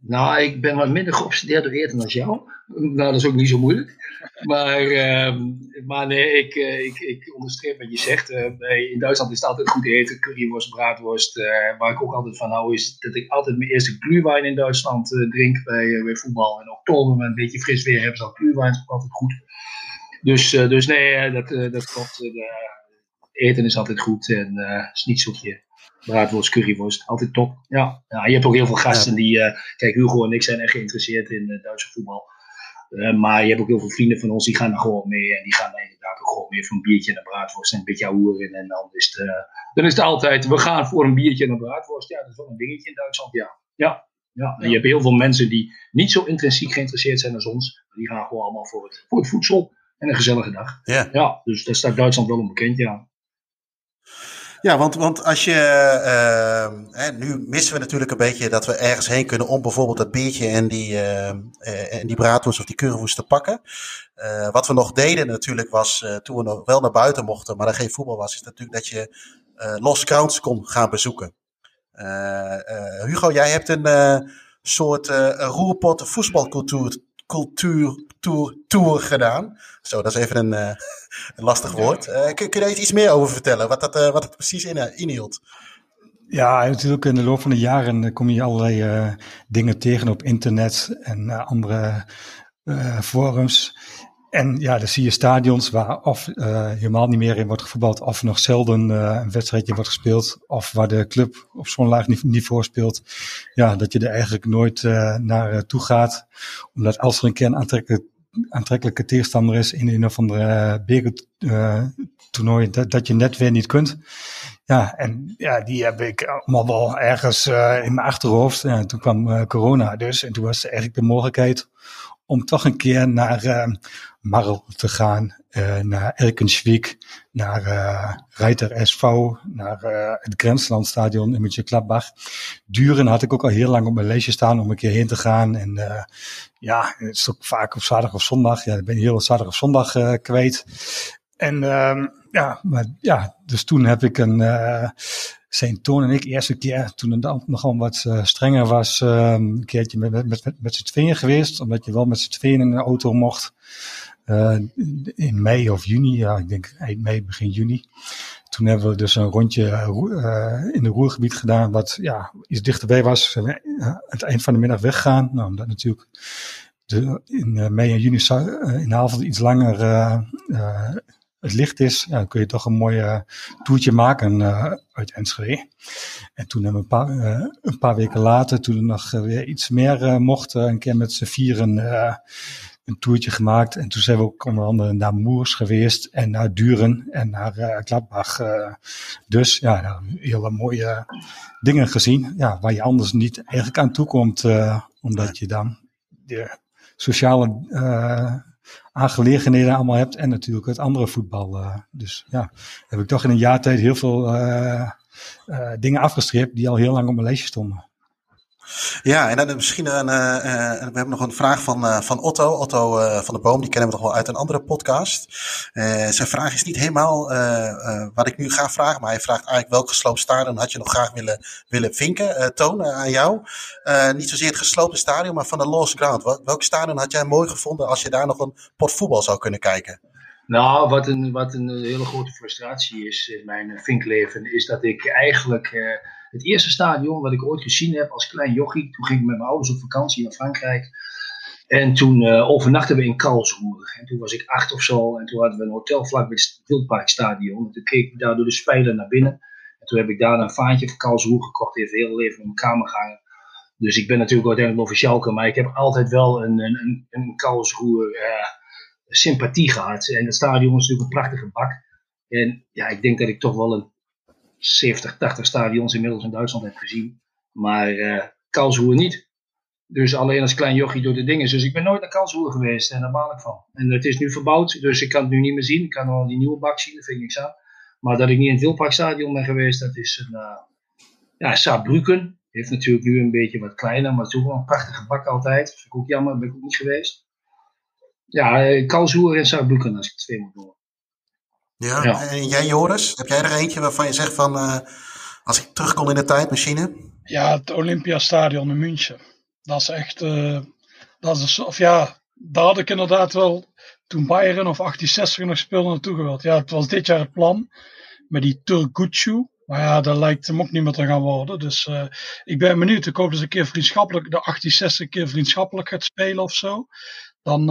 Nou, ik ben wat minder geobsedeerd door eten dan jou. Nou, dat is ook niet zo moeilijk. Maar, uh, maar nee, ik, uh, ik, ik onderstreep wat je zegt. Uh, in Duitsland is het altijd goed eten, curryworst, braadworst. Uh, waar ik ook altijd van hou is dat ik altijd mijn eerste glühwein in Duitsland drink bij, bij voetbal. In oktober met een beetje fris weer hebben ze al glühwein, is ook altijd goed. Dus, dus nee, dat, dat klopt. eten is altijd goed en uh, schnitzeltje braadworst, curryworst. Altijd top. Ja. ja je hebt ook heel veel gasten die. Uh, kijk, Hugo en ik zijn echt geïnteresseerd in uh, Duitse voetbal. Uh, maar je hebt ook heel veel vrienden van ons die gaan er gewoon mee. En die gaan inderdaad ook gewoon mee voor een biertje en een braadworst en een beetje in. En dan is, het, dan is het altijd, we gaan voor een biertje en een braadworst. Ja, dat is wel een dingetje in Duitsland. Ja, ja. ja. En je hebt heel veel mensen die niet zo intrinsiek geïnteresseerd zijn als ons. Die gaan gewoon allemaal voor het, voor het voedsel en een gezellige dag. Ja. ja dus daar staat Duitsland wel onbekend, ja. Ja, want, want als je. Uh, nu missen we natuurlijk een beetje dat we ergens heen kunnen om bijvoorbeeld dat biertje en die, uh, en die braadwoest of die currywoest te pakken. Wat we nog deden natuurlijk was, toen we nog wel naar buiten mochten, maar er geen voetbal was, is natuurlijk dat je Los Crowns kon gaan bezoeken. Hugo, jij hebt een soort roerpot voetbalcultuur cultuur tour, tour gedaan. Zo, dat is even een, uh, een lastig woord. Uh, kun, kun, je iets meer over vertellen, wat dat, uh, wat precies in, inhield? Ja, natuurlijk in de loop van de jaren kom je allerlei dingen tegen op internet en andere forums. En ja, dan zie je stadions waar of uh, helemaal niet meer in wordt gevoetbald, of nog zelden uh, een wedstrijdje wordt gespeeld, of waar de club op zo'n laag niveau speelt. Ja, dat je er eigenlijk nooit uh, naar toe gaat. Omdat als er een keer aantrekkelijke, tegenstander is in een of andere bekertoernooi, dat, dat je net weer niet kunt. Ja, en ja, die heb ik allemaal wel ergens in mijn achterhoofd. Ja, toen kwam corona dus, en toen was er eigenlijk de mogelijkheid om toch een keer naar Marl te gaan, uh, naar Erkenschwick, naar uh, Reiter SV, naar uh, het Grenslandstadion in Mönchengladbach. Duren had ik ook al heel lang op mijn lijstje staan om een keer heen te gaan. En ja, het is ook vaak op zaterdag of zondag. Ja, ik ben heel zaterdag of zondag kwijt. En uh, ja, maar ja, dus toen heb ik een zijn Toon en ik eerste keer, toen het nogal wat strenger was, uh, een keertje met, met, met, met z'n tweeën geweest. Omdat je wel met z'n tweeën in een auto mocht. Uh, in mei of juni, ja, ik denk eind mei, begin juni. Toen hebben we dus een rondje uh, in het Roergebied gedaan, wat ja, iets dichterbij was. Uh, aan het eind van de middag weggaan. Nou, omdat natuurlijk de, in mei en juni in de avond iets langer het licht is, dan kun je toch een mooi uh, toertje maken uit Enschede. En toen hebben we een paar, een paar weken later, toen er nog weer iets meer mocht, een keer met z'n vieren een toertje gemaakt. En toen zijn we ook onder andere naar Moers geweest en naar Duren en naar Gladbach. dus ja, nou, hele mooie dingen gezien, ja, waar je anders niet eigenlijk aan toe komt, omdat je dan de sociale aangelegenheden allemaal hebt. En natuurlijk het andere voetbal. dus ja, heb ik toch in een jaar tijd heel veel dingen afgestreept die al heel lang op mijn lijstje stonden. Ja, en dan misschien een, uh, we hebben nog een vraag van, uh, van Otto, Otto van de Boom, die kennen we toch wel uit een andere podcast. zijn vraag is niet helemaal wat ik nu ga vragen, maar hij vraagt eigenlijk welk gesloopt stadion had je nog graag willen, willen vinken, Toon, aan jou. niet zozeer het gesloopte stadion, maar van de Lost Ground. Wel, welk stadion had jij mooi gevonden als je daar nog een pot voetbal zou kunnen kijken? Nou, wat een, wat een hele grote frustratie is in mijn vinkleven, is dat ik eigenlijk het eerste stadion wat ik ooit gezien heb als klein jochie, toen ging ik met mijn ouders op vakantie naar Frankrijk. En toen uh, overnachten we in Karlsruhe. En toen was ik acht of zo. En toen hadden we een hotel vlak bij het Wildparkstadion. En toen keek ik daar door de spijler naar binnen. En toen heb ik daar een vaantje van Karlsruhe gekocht. Heeft heel leven in mijn kamer gehangen. Dus ik ben natuurlijk uiteindelijk Schalke. Maar ik heb altijd wel een, een, een, Karlsruhe uh, sympathie gehad. En het stadion is natuurlijk een prachtige bak. En ja, ik denk dat ik toch wel een 70, 80 stadions inmiddels in Duitsland heb gezien. Maar uh, niet. Dus alleen als klein jochie door de dingen. Dus ik ben nooit naar Karlsruhe geweest en daar baal ik van. En het is nu verbouwd, dus ik kan het nu niet meer zien. Ik kan wel die nieuwe bak zien, daar vind ik niks aan. Maar dat ik niet in het Wildparkstadion ben geweest, dat is een... Uh, ja, Saarbrücken heeft natuurlijk nu een beetje wat kleiner, maar het is ook wel een prachtige bak altijd. Dat vind ik ook jammer, ben ik ook niet geweest. Ja, Karlsruhe en Saarbrücken als ik het twee moet doen. Ja. en jij Joris, heb jij er eentje waarvan je zegt van, uh, als ik terugkom in de tijdmachine? Ja, het Olympiastadion in München. Dat is echt, uh, dat is, of ja, daar had ik inderdaad wel, toen Bayern of 1860 nog speelde, naartoe gewild. Ja, het was dit jaar het plan, met die Turgucu. Maar ja, dat lijkt hem ook niet meer te gaan worden. Dus uh, ik ben benieuwd. Ik hoop dat ze een keer vriendschappelijk, de 1860 keer vriendschappelijk gaat spelen of zo. Dan,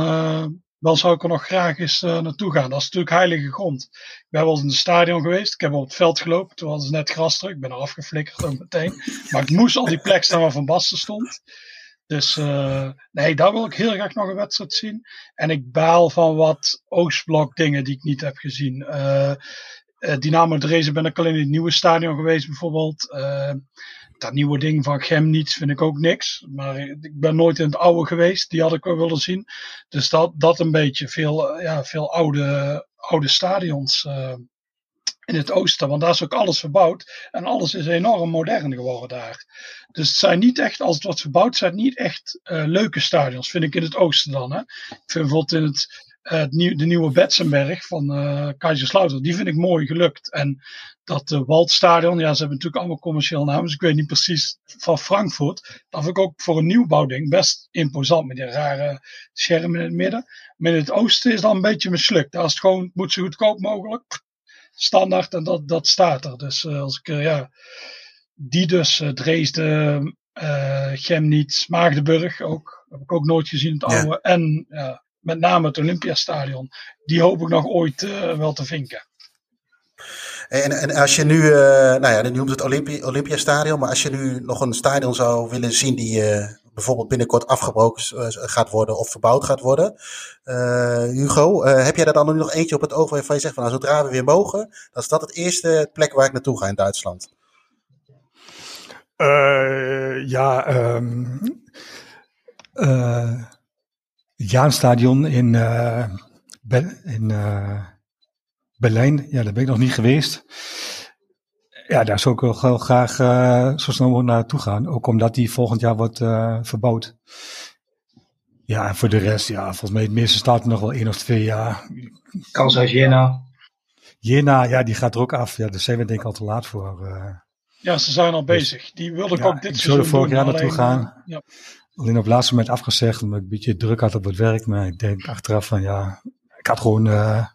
dan zou ik er nog graag eens uh, naartoe gaan. Dat is natuurlijk heilige grond. Ik ben wel eens in het stadion geweest. Ik heb op het veld gelopen. Toen was het net grasdruk. Ik ben er afgeflikkerd ook meteen. Maar ik moest al die plek staan waar Van Basten stond. Dus uh, nee, daar wil ik heel graag nog een wedstrijd zien. En ik baal van wat Oostblok dingen die ik niet heb gezien. Dynamo Dresden ben ik alleen in het nieuwe stadion geweest bijvoorbeeld dat nieuwe ding van Gemnitz vind ik ook niks. Maar ik ben nooit in het oude geweest. Die had ik wel willen zien. Dus dat, dat een beetje. Veel, eh, ja, veel oude, oude stadions uh, in het oosten. Want daar is ook alles verbouwd. En alles is enorm modern geworden daar. Dus het zijn niet echt, als het wordt verbouwd, zijn het niet echt uh, leuke stadions. Vind ik in het oosten dan. Hè. Ik vind bijvoorbeeld in het uh, de nieuwe Betzenberg van uh, Kaiserslautern, die vind ik mooi gelukt. En dat uh, Waldstadion, ja, ze hebben natuurlijk allemaal commercieel namen, dus ik weet niet precies van Frankfurt. Dat vind ik ook voor een nieuwbouwding best imposant met die rare schermen in het midden. Maar in het oosten is dat een beetje mislukt. Daar is het gewoon, moet zo goedkoop mogelijk. Standaard en dat, dat staat er. Dus als ik, ja, die dus, Dresden, uh, Chemnitz, Maagdenburg ook. Heb ik ook nooit gezien, het oude. Ja. En ja, met name het Olympiastadion. Die hoop ik nog ooit uh, wel te vinken. En, en als je nu, uh, nou ja, je noemt het Olympi Olympiastadion, maar als je nu nog een stadion zou willen zien die uh, bijvoorbeeld binnenkort afgebroken gaat worden of verbouwd gaat worden. Hugo, heb jij daar dan nog eentje op het oog waarvan je zegt van nou, zodra we weer mogen, dan is dat het eerste plek waar ik naartoe ga in Duitsland? ja, um, Jaanstadion in, uh, in uh, Berlijn. Ja, daar ben ik nog niet geweest. Ja, daar zou ik wel heel graag uh, zo snel mogelijk naartoe gaan. Ook omdat die volgend jaar wordt verbouwd. Ja, en voor de rest, ja, volgens mij het meeste staat er nog wel één of twee jaar. Kans als Jena. Jena, ja, die gaat er ook af. Ja, daar zijn we denk ik al te laat voor. Ja, ze zijn al dus, bezig. Die wilde ik ja, ook dit ik seizoen er vorig jaar naartoe gaan. Ja. Alleen op het laatste moment afgezegd, omdat ik een beetje druk had op het werk. Maar ik denk achteraf van ja, ik had gewoon uh,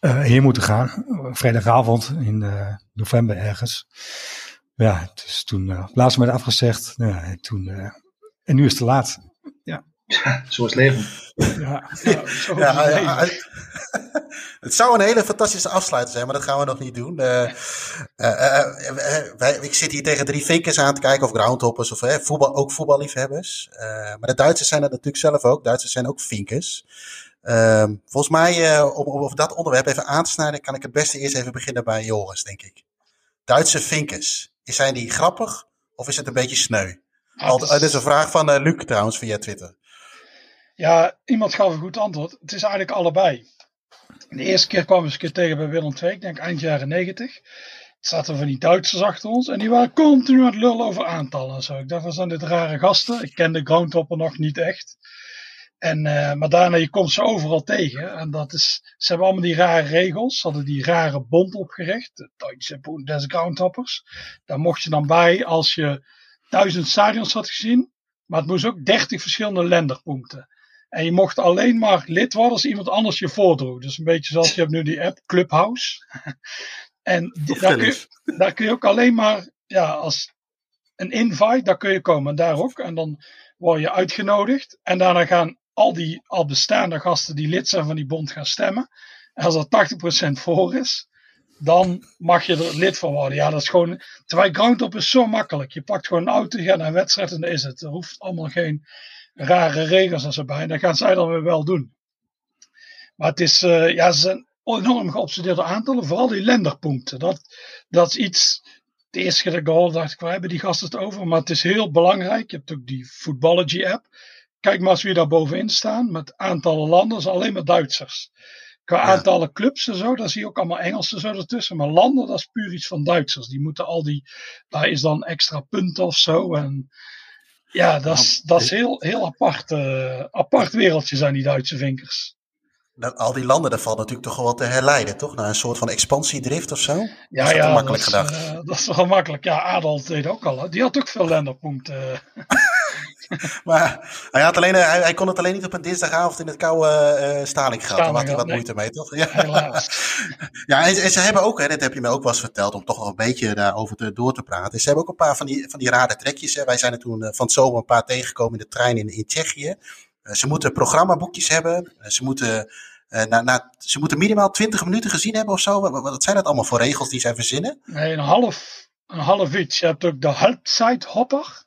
uh, heen moeten gaan. Vrijdagavond in uh, november ergens. Ja, dus toen op het laatste moment afgezegd. Ja, en, toen, en nu is het te laat. Ja. Zo is leven. Ja, Ja, zo is Ja, het ja, leven. ja, het zou een hele fantastische afsluiter zijn, maar dat gaan we nog niet doen. Eh, eh, eh, wij, ik zit hier tegen drie vinkers aan te kijken, of groundhoppers, of voetbal, ook voetballiefhebbers. Eh, maar de Duitsers zijn dat natuurlijk zelf ook. Duitsers zijn ook vinkers. Ehm, volgens mij, eh, om, om over dat onderwerp even aan te snijden, kan ik het beste eerst even beginnen bij Joris, denk ik. Duitse vinkers. Zijn die grappig of is het een beetje sneu? Ah, Al, het dat is- een vraag van Luc trouwens via Twitter. Ja, iemand gaf een goed antwoord. Het is eigenlijk allebei. De eerste keer kwam ik eens tegen bij Willem II, ik denk eind jaren negentig. zaten van die Duitsers achter ons en die waren continu aan het lullen over aantallen en zo. Ik dacht, wat zijn dit rare gasten? Ik kende Groundhopper nog niet echt. En, uh, maar daarna, je komt ze overal tegen. En dat is, ze hebben allemaal die rare regels. Ze hadden die rare bond opgericht. De Duitse Bundesgroundhoppers. Daar mocht je dan bij als je duizend stadions had gezien. Maar het moest ook dertig verschillende lenderpunten. En je mocht alleen maar lid worden als iemand anders je voordroeg. Dus een beetje zoals je hebt nu die app Clubhouse. en daar kun, je, daar kun je ook alleen maar, ja, als een invite, daar kun je komen. Daar ook. En dan word je uitgenodigd. En daarna gaan al die al bestaande gasten die lid zijn van die bond gaan stemmen. En als er 80% voor is, dan mag je er lid van worden. Ja, dat is gewoon. Terwijl Groundhop is zo makkelijk. Je pakt gewoon een auto, je gaat naar een wedstrijd en dan is het. Er hoeft allemaal geen rare regels en zo bij. En dat gaan zij dan weer wel doen. Maar het is, uh, ja, ze zijn enorm geobsedeerde aantallen. Vooral die lenderpunten. Dat, dat is iets. De eerste keer dat ik dacht ik, wij hebben die gasten het over. Maar het is heel belangrijk. Je hebt ook die Footballogy app. Kijk maar eens wie daar bovenin staan. Met aantallen landen. Dat alleen maar Duitsers. Qua aantallen clubs en zo, daar zie je ook allemaal Engelsen zo ertussen. Maar landen, dat is puur iets van Duitsers. Die moeten al die, daar is dan extra punten of zo. En ja, dat is, dat is heel, heel apart, uh, apart wereldje zijn die Duitse vinkers. al die landen, daar valt natuurlijk toch wel te herleiden, toch? Naar een soort van expansiedrift of zo? Ja, is dat ja, makkelijk dat is, gedacht? Uh, dat is wel makkelijk. Ja, Adolf deed ook al. Hè. Die had ook veel lenderpunten. maar hij, had alleen, hij, hij, kon het alleen niet op een dinsdagavond in het koude uh, Stalingrat. Daar had hij wat nee. moeite mee, toch? Ja, Helaas. ja en, en, ze hebben ook, hè, dat heb je me ook wel eens verteld, om toch nog een beetje daarover te, door te praten. Ze hebben ook een paar van die, van die rare trekjes. Hè. Wij zijn er toen uh, van het zomer een paar tegengekomen in de trein in, in Tsjechië. Ze moeten programmaboekjes hebben. ze moeten... Uh, na, na, ze moeten minimaal 20 minuten gezien hebben of zo. Wat, wat zijn dat allemaal voor regels die zij verzinnen? Nee, een half, een half iets. Je hebt ook de halbzeithopper.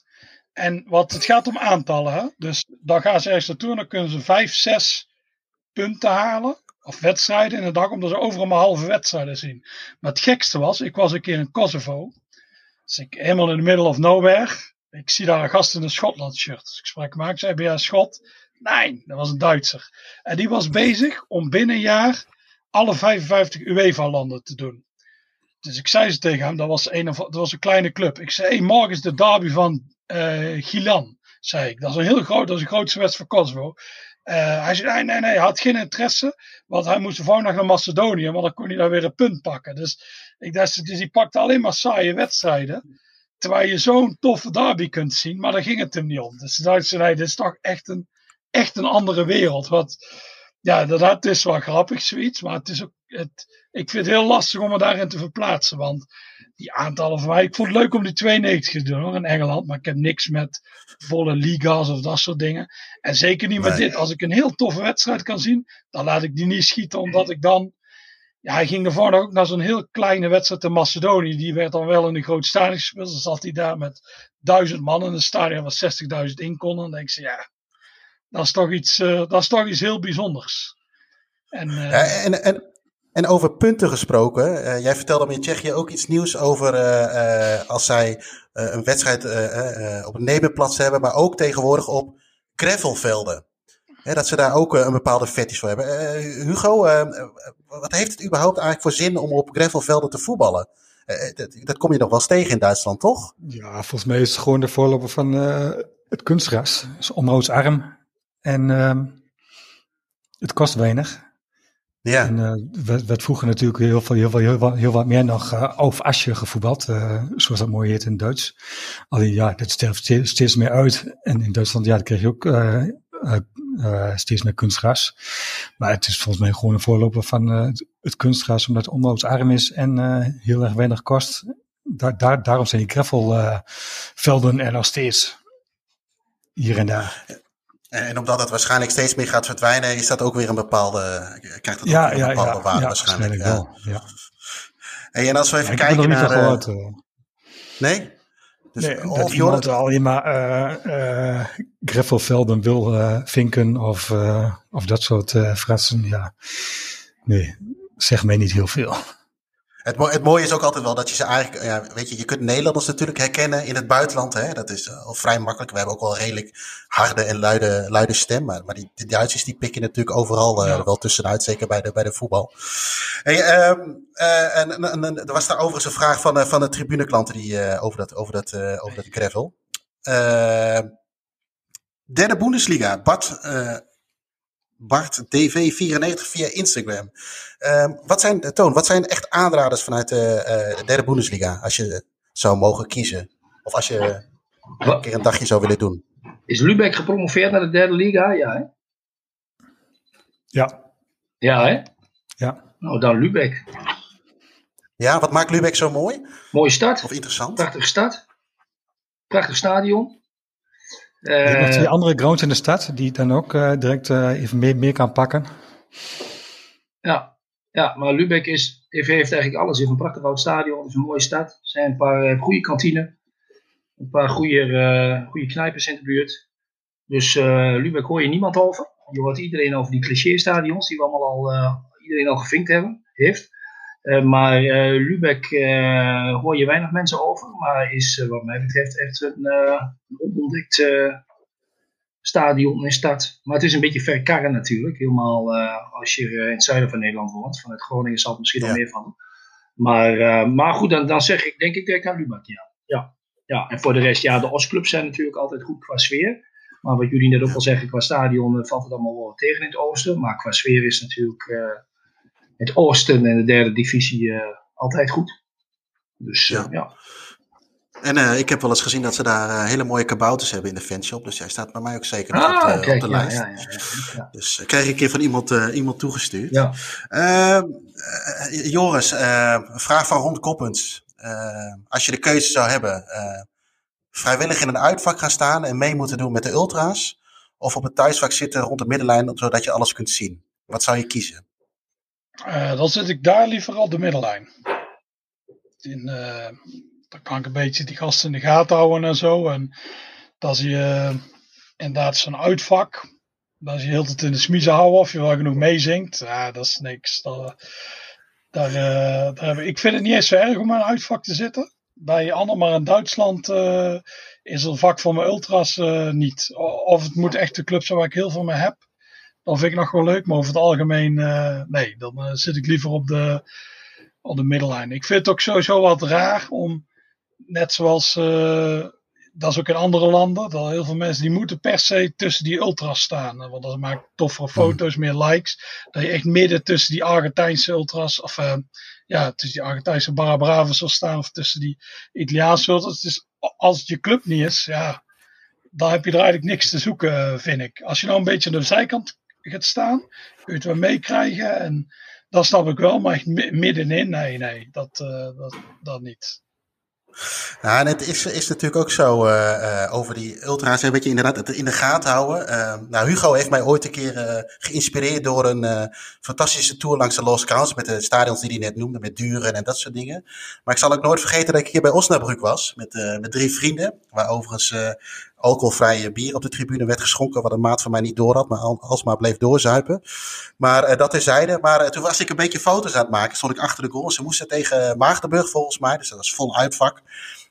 En wat, het gaat om aantallen. Hè? Dus dan gaan ze ergens naartoe en dan kunnen ze vijf, zes punten halen. Of wedstrijden in de dag, omdat ze overal maar halve wedstrijden zien. Maar het gekste was, ik was een keer in Kosovo. Dus ik helemaal in the middle of nowhere. Ik zie daar een gast in een Schotland shirt. Dus ik sprak hem aan, zei, ben jij Schot? Nee, dat was een Duitser. En die was bezig om binnen een jaar alle 55 UEFA-landen te doen. Dus ik zei ze tegen hem, dat was een, dat was een kleine club. Ik zei, hey, morgen is de derby van uh, Gilan, zei ik. Dat is een heel groot, dat is een grootste wedstrijd voor Kosovo. Uh, hij zei, nee, nee, nee, hij had geen interesse, want hij moest de naar Macedonië, want dan kon hij daar weer een punt pakken. Dus ik dacht, dus die pakte alleen maar saaie wedstrijden, terwijl je zo'n toffe derby kunt zien, maar daar ging het hem niet om. Dus de Duitsers nee, dit is toch echt een, echt een andere wereld. Wat, ja, dat, dat is wel grappig zoiets, maar het is ook, het, ik vind het heel lastig om me daarin te verplaatsen, want die aantallen van mij. Ik vond het leuk om die 92 te doen hoor, in Engeland. Maar ik heb niks met volle liga's of dat soort dingen. En zeker niet met Nee. dit. Als ik een heel toffe wedstrijd kan zien, dan laat ik die niet schieten. Omdat ik dan. Ja, hij ging ervoor ook naar zo'n heel kleine wedstrijd in Macedonië. Die werd dan wel in een groot stadion gespeeld. Dan zat hij daar met duizend man in een stadion waar 60.000 in konden. Dan denk ik, ja, dat is toch iets, eh, dat is toch iets heel bijzonders. En, eh, Ja, en, en, en over punten gesproken. eh, jij vertelde me in Tsjechië ook iets nieuws over eh, eh, als zij een wedstrijd op een nebenplaats hebben, maar ook tegenwoordig op gravelvelden. Hè, dat ze daar ook een bepaalde fetish voor hebben. Hugo, wat heeft het überhaupt eigenlijk voor zin om op gravelvelden te voetballen? Dat, dat kom je nog wel eens tegen in Duitsland, toch? Ja, volgens mij is het gewoon de voorloper van het kunstgras. Het is. En ehm, het kost weinig. Ja. En eh werd, werd vroeger natuurlijk heel, veel, heel, veel, heel, wat, heel wat meer nog uh, auf Asje gevoetbald, uh, zoals dat mooi heet in Duits. Alleen ja, dat sterft steeds, meer uit. En in Duitsland, ja, krijg je ook uh, uh, steeds meer kunstgras. Maar het is volgens mij gewoon een voorloper van uh, het, het kunstgras, omdat het onmootsarm is en uh, heel erg weinig kost. Daar, daar, daarom zijn die gravelvelden er nog steeds hier en daar. En omdat het waarschijnlijk steeds meer gaat verdwijnen, is dat ook weer een bepaalde, krijgt dat ja, ook weer een bepaalde ja, waarde waarschijnlijk. wel. Ja. Hey, en als we even kijken naar... gehoord, uh, nee? Dus nee, dat iemand alleen maar uh, uh, wil uh, vinken of, of dat soort fratsen, ja. Nee, zeg mij niet heel veel. Het, het, mooie is ook altijd wel dat je ze eigenlijk, ja, weet je, je kunt Nederlanders natuurlijk herkennen in het buitenland. Hè? Dat is eh, al vrij makkelijk. We hebben ook wel redelijk harde en luide, luide stem. Maar, die, die Duitsers die pikken natuurlijk overal eh, wel tussenuit, zeker bij de, bij de voetbal. Ehm, eh, en, en, er was daar overigens een vraag van, van de tribuneklanten die, over dat, over dat, over dat gravel. derde Bundesliga. Bad BartDV94 via Instagram. Ehm, wat zijn, Toon, wat zijn echt aanraders vanuit eh, de derde Bundesliga als je zou mogen kiezen? Of als je een keer een dagje zou willen doen? Is Lubeck gepromoveerd naar de derde liga? Ja, hè? Ja. Ja, hè? Ja. Nou, dan Lubeck. Ja, wat maakt Lubeck zo mooi? Mooie stad. Of interessant. Prachtige stad. Prachtig stadion. Hebt nog twee andere grounds in de stad die dan ook uh, direct uh, even meer, meer kan pakken. Ja, ja maar Lubeck is, heeft eigenlijk alles. Heeft een prachtig oud stadion, het is een mooie stad. Er zijn een paar uh, goede kantine, een paar goede, goede knijpers in de buurt. Dus Lubeck hoor je niemand over. Je hoort iedereen over die cliché-stadions die we allemaal al, iedereen al gevinkt hebben, heeft. Maar Lubeck hoor je weinig mensen over, maar is wat mij betreft echt een, een onontdekt stadion en stad. Maar het is een beetje ver karren natuurlijk. Helemaal uh, als je in het zuiden van Nederland woont. Vanuit Groningen zal het misschien ja. nog meer van. Maar, uh, maar goed, dan, dan zeg ik denk ik direct aan Lubak, ja. ja. Ja, en voor de rest, ja, de Oostclubs zijn natuurlijk altijd goed qua sfeer. Maar wat jullie net ook al zeggen, qua stadion uh, valt het allemaal wel tegen in het oosten. Maar qua sfeer is natuurlijk het oosten en de derde divisie altijd goed. Dus ja. ja. En uh, ik heb wel eens gezien dat ze daar uh, hele mooie kabouters hebben in de fanshop. Dus jij staat bij mij ook zeker ah, op, de, okay, op de ja, lijst. Ja, ja, dus uh, krijg ik een keer van iemand, iemand toegestuurd. Ja. Ehm, Joris, een vraag van Ron Koppens. als je de keuze zou hebben, vrijwillig in een uitvak gaan staan en mee moeten doen met de ultra's. Of op het thuisvak zitten rond de middenlijn, zodat je alles kunt zien. Wat zou je kiezen? Dan zit ik daar liever op de middenlijn. In, dan kan ik een beetje die gasten in de gaten houden en zo. En dat zie je inderdaad zo'n uitvak. Dat is je heel tijd in de smiezen houden of je wel genoeg meezingt. Ja, dat is niks. Dat, daar, ik vind het niet eens zo erg om in een uitvak te zitten. Bij Anne, maar in Duitsland is een vak voor mijn ultras niet. Of het moet echt de club zijn waar ik heel veel mee heb. Dan vind ik nog wel leuk. Maar over het algemeen, nee. Dan zit ik liever op de, op de middellijn. Ik vind het ook sowieso wat raar om net zoals uh, dat is ook in andere landen, dat heel veel mensen die moeten per se tussen die ultras staan. Want dat maakt toffere foto's, meer likes. Dat je echt midden tussen die Argentijnse ultras, of ja, tussen die Argentijnse Barra Bravas wil staan, of tussen die Italiaanse ultras. Dus als het je club niet is, ja, dan heb je er eigenlijk niks te zoeken, vind ik. Als je nou een beetje aan de zijkant gaat staan, je het wel meekrijgen. En dat snap ik wel, maar middenin, nee, nee, dat, uh, dat, dat niet. Ja, het is, is natuurlijk ook zo uh, uh, over die ultra's, een beetje inderdaad het in de gaten houden. Uh, nou, Hugo heeft mij ooit een keer geïnspireerd door een fantastische tour langs de Lost Counts met de stadions die hij net noemde, met Duren en dat soort dingen. Maar ik zal ook nooit vergeten dat ik hier bij Osnabrück was, met, met drie vrienden, waar overigens alcoholvrije bier op de tribune werd geschonken, wat een maat van mij niet door had, maar alsmaar bleef doorzuipen. Maar uh, dat terzijde. Maar uh, toen was ik een beetje foto's aan het maken, stond ik achter de goal. Ze moesten tegen Maagdenburg volgens mij, dus dat was vol uitvak.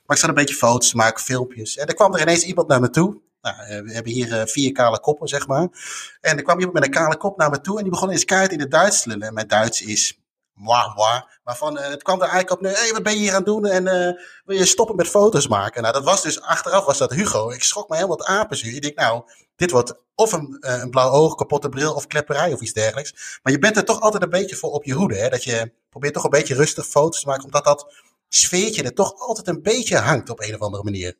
Maar ik zat een beetje foto's te maken, filmpjes. En er kwam er ineens iemand naar me toe. Nou, we hebben hier vier kale koppen, zeg maar. En er kwam iemand met een kale kop naar me toe en die begon eens keihard in het Duits te lullen. En mijn Duits is moi, moi. Maar van, uh, het kwam er eigenlijk op, hey, wat ben je hier aan het doen? En uh, wil je stoppen met foto's maken? Nou, dat was dus, achteraf was dat Hugo. Ik schrok me helemaal het apenzuur. Ik denk, nou, dit wordt of een, uh, een blauw oog, kapotte bril of klepperij of iets dergelijks. Maar je bent er toch altijd een beetje voor op je hoede. Hè? Dat je probeert toch een beetje rustig foto's te maken, omdat dat sfeertje er toch altijd een beetje hangt op een of andere manier.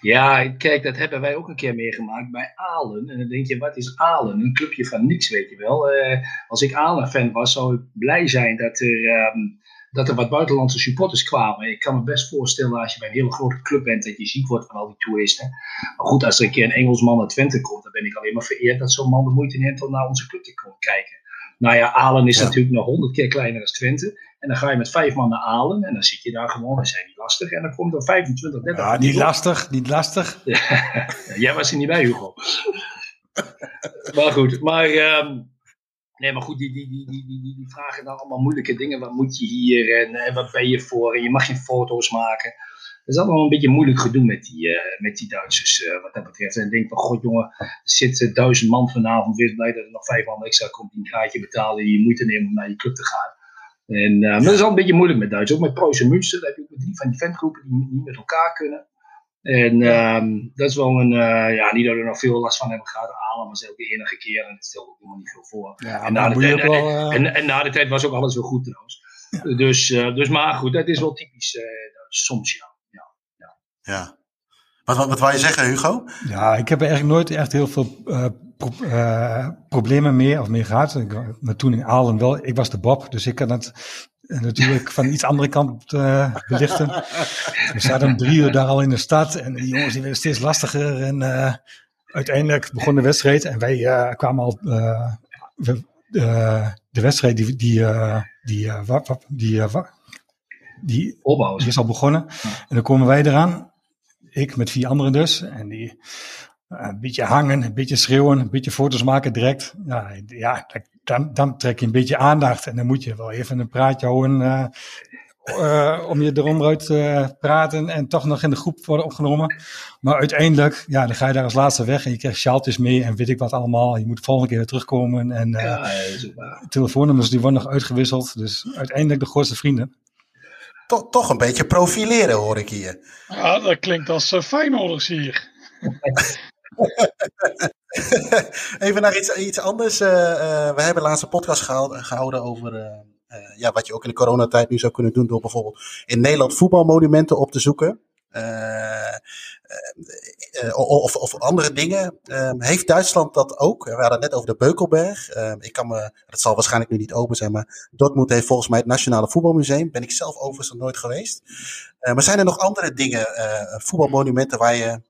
Ja, kijk, dat hebben wij ook een keer meegemaakt bij Alen. En dan denk je, wat is Alen? Een clubje van niks, weet je wel. Uh, als ik Alen-fan was, zou ik blij zijn dat er, um, dat er wat buitenlandse supporters kwamen. Ik kan me best voorstellen als je bij een hele grote club bent, dat je ziek wordt van al die toeristen. Maar goed, als er een keer een Engelsman naar Twente komt, dan ben ik alleen maar vereerd dat zo'n man de moeite neemt om naar onze club te komen kijken. Nou ja, Alen is ja. natuurlijk nog honderd keer kleiner dan Twente. En dan ga je met vijf man naar Alen en dan zit je daar gewoon, dan zijn die lastig. En dan komt er 25, 30. Ja, niet lastig, niet lastig. Jij was er niet bij, Hugo. maar goed, maar um, Nee, maar goed, die, die, die, die, die, die vragen dan allemaal moeilijke dingen. Wat moet je hier en, en wat ben je voor? En je mag geen foto's maken. Dat is allemaal een beetje moeilijk gedoe met die, uh, met die Duitsers, uh, wat dat betreft. En ik denk van, god jongen, er zit uh, duizend man vanavond. Wees blij dat er nog vijf man extra komt die een kaartje betalen. Die je moeite nemen om naar je club te gaan. En, maar dat is al een beetje moeilijk met Duits. Ook met Preußen en Münster, daar heb je ook drie van die ventgroepen die niet met elkaar kunnen. En um, dat is wel een, uh, ja, niet dat we er nog veel last van hebben gehad, Alen was elke enige keer en het stelde ook helemaal niet veel voor. Ja, en, na de tijd, wel, uh... en, en, na de tijd was ook alles wel goed trouwens. Ja. Dus, uh, dus maar goed, dat is wel typisch soms ja. ja. ja. ja. Wat, wat, wat wou je zeggen, Hugo? Ja, ik heb er eigenlijk nooit echt heel veel pro problemen mee of mee gehad. Ik, maar toen in Aalen wel, ik was de Bob, dus ik kan het natuurlijk van iets andere kant uh, belichten. We zaten om drie uur daar al in de stad en die jongens die werden steeds lastiger. En uh, uiteindelijk begon de wedstrijd en wij kwamen al. We, de wedstrijd die, die, die, die, die, Opbouw die is al begonnen. En dan komen wij eraan. Ik met vier anderen dus. En die een beetje hangen, een beetje schreeuwen, een beetje foto's maken direct. Ja, ja dan, dan trek je een beetje aandacht en dan moet je wel even een praatje houden uh, uh, om je eromruit te praten en toch nog in de groep worden opgenomen. Maar uiteindelijk, ja, dan ga je daar als laatste weg en je krijgt sjaaltjes mee en weet ik wat allemaal. Je moet de volgende keer weer terugkomen en uh, ja, telefoonnummers die worden nog uitgewisseld. Dus uiteindelijk de grootste vrienden. Toch, toch een beetje profileren hoor ik hier. Ja, dat klinkt als uh, Feyenoorders hier. Even naar iets, iets anders. Uh, uh, we hebben laatst een podcast gehouden, over uh, ja, wat je ook in de coronatijd nu zou kunnen doen door bijvoorbeeld in Nederland voetbalmonumenten op te zoeken. of, of andere dingen. heeft Duitsland dat ook? We hadden het net over de Beukelberg. ik kan me, dat zal waarschijnlijk nu niet open zijn, maar Dortmund heeft volgens mij het Nationale Voetbalmuseum. Ben ik zelf overigens nog nooit geweest. maar zijn er nog andere dingen, voetbalmonumenten waar je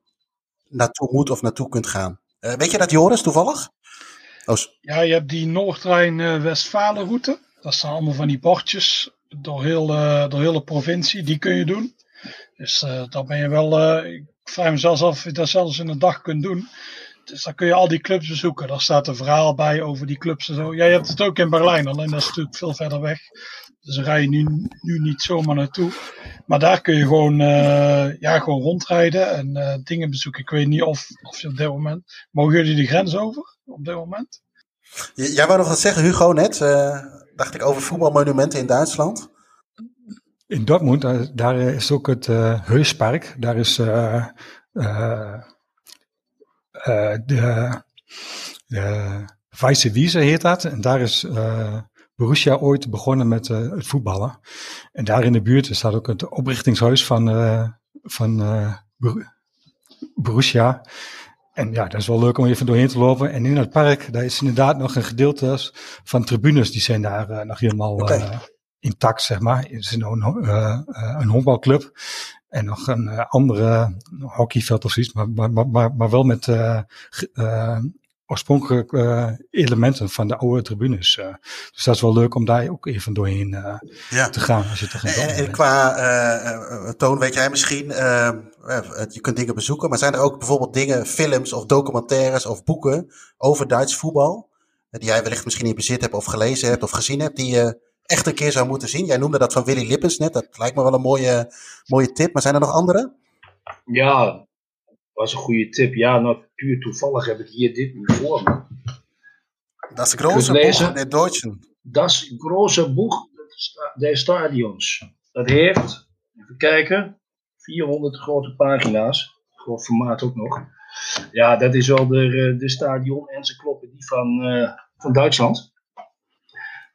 naartoe moet of naartoe kunt gaan. Uh, weet je dat, Joris, toevallig? Oh. Ja, je hebt die Noord-Rijn-Westfalen-route. Dat zijn allemaal van die bordjes door heel, uh, door de provincie. Die kun je doen. Dus uh, dan ben je wel. ik vraag me zelfs af of je dat zelfs in een dag kunt doen. Dus dan kun je al die clubs bezoeken. Daar staat een verhaal bij over die clubs en zo. Ja, je hebt het ook in Berlijn, alleen dat is natuurlijk veel verder weg. Dus daar rij je nu, nu niet zomaar naartoe. Maar daar kun je gewoon, uh, ja, gewoon rondrijden en uh, dingen bezoeken. Ik weet niet of, of je op dit moment. Mogen jullie de grens over op dit moment? Jij wou nog wat zeggen, Hugo, net. Uh, dacht ik over voetbalmonumenten in Duitsland. In Dortmund, daar, daar is ook het uh, Heuspark. Daar is uh, uh, de, de Weisse Wiese heet dat. En daar is Borussia ooit begonnen met uh, het voetballen. En daar in de buurt staat ook het oprichtingshuis van, uh, van uh, Borussia. En ja, dat is wel leuk om even doorheen te lopen. En in het park, daar is inderdaad nog een gedeelte van tribunes. Die zijn daar nog helemaal okay. intact, zeg maar. Er is een, een honkbalclub. En nog een andere hockeyveld of zoiets. Maar, maar, maar, maar wel met uh, elementen van de oude tribunes. Uh, dus dat is wel leuk om daar ook even doorheen uh, ja. te gaan. Als je te gaan en, en qua toon weet jij misschien, je kunt dingen bezoeken, maar zijn er ook bijvoorbeeld dingen, films of documentaires of boeken over Duits voetbal, die jij wellicht misschien in bezit hebt of gelezen hebt of gezien hebt, die je echt een keer zou moeten zien? Jij noemde dat van Willy Lippens net, dat lijkt me wel een mooie, mooie tip, maar zijn er nog andere? Ja, was een goede tip. Ja, nou, puur toevallig heb ik hier dit nu voor me. Dat is grote boek in Deutschen. Dat is grote boek der stadions. Dat heeft, even kijken, 400 grote pagina's. Groot formaat ook nog. Ja, dat is wel de, de stadion-encyclopedie van, uh, van Duitsland.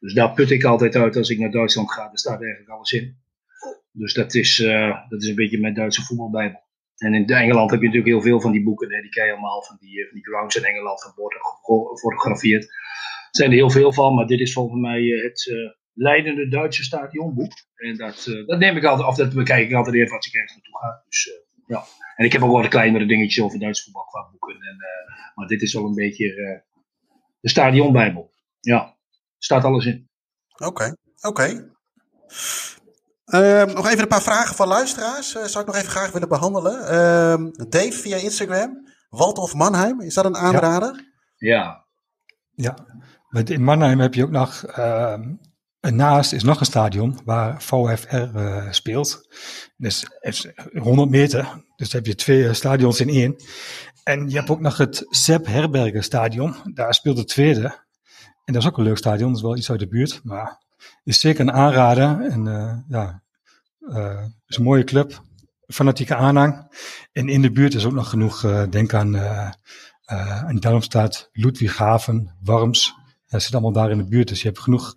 Dus daar put ik altijd uit als ik naar Duitsland ga. Daar staat eigenlijk alles in. Dus dat is, uh, dat is een beetje mijn Duitse voetbalbijbel. En in Engeland heb je natuurlijk heel veel van die boeken, hè, die ken je allemaal, van die, van die grounds in Engeland, van worden gefotografeerd. Er zijn er heel veel van, maar dit is volgens mij eh, het uh, leidende Duitse stadionboek. En dat, dat neem ik altijd af, dat bekijk ik altijd even als ik ergens naartoe ga. Dus, ja. En ik heb ook wel de kleinere dingetjes over Duits voetbal qua boeken. En, maar dit is wel een beetje de stadionbijbel. Ja, staat alles in. Oké, oké. Uh, nog even een paar vragen van luisteraars. Uh, zou ik nog even graag willen behandelen. Uh, Dave via Instagram. Waldorf Mannheim, is dat een aanrader? Ja. Ja. in Mannheim heb je ook nog, uh, naast is nog een stadion waar VFR uh, speelt. Dus 100 meter, dus heb je twee stadions in één. En je hebt ook nog het Sepp Herberger stadion, daar speelt de tweede. En dat is ook een leuk stadion, dat is wel iets uit de buurt, maar is zeker een aanrader. En uh, ja, uh, is een mooie club, fanatieke aanhang. En in de buurt is ook nog genoeg, uh, denk aan, aan Darmstadt, Ludwighaven, Worms. Dat zit allemaal daar in de buurt. Dus je hebt genoeg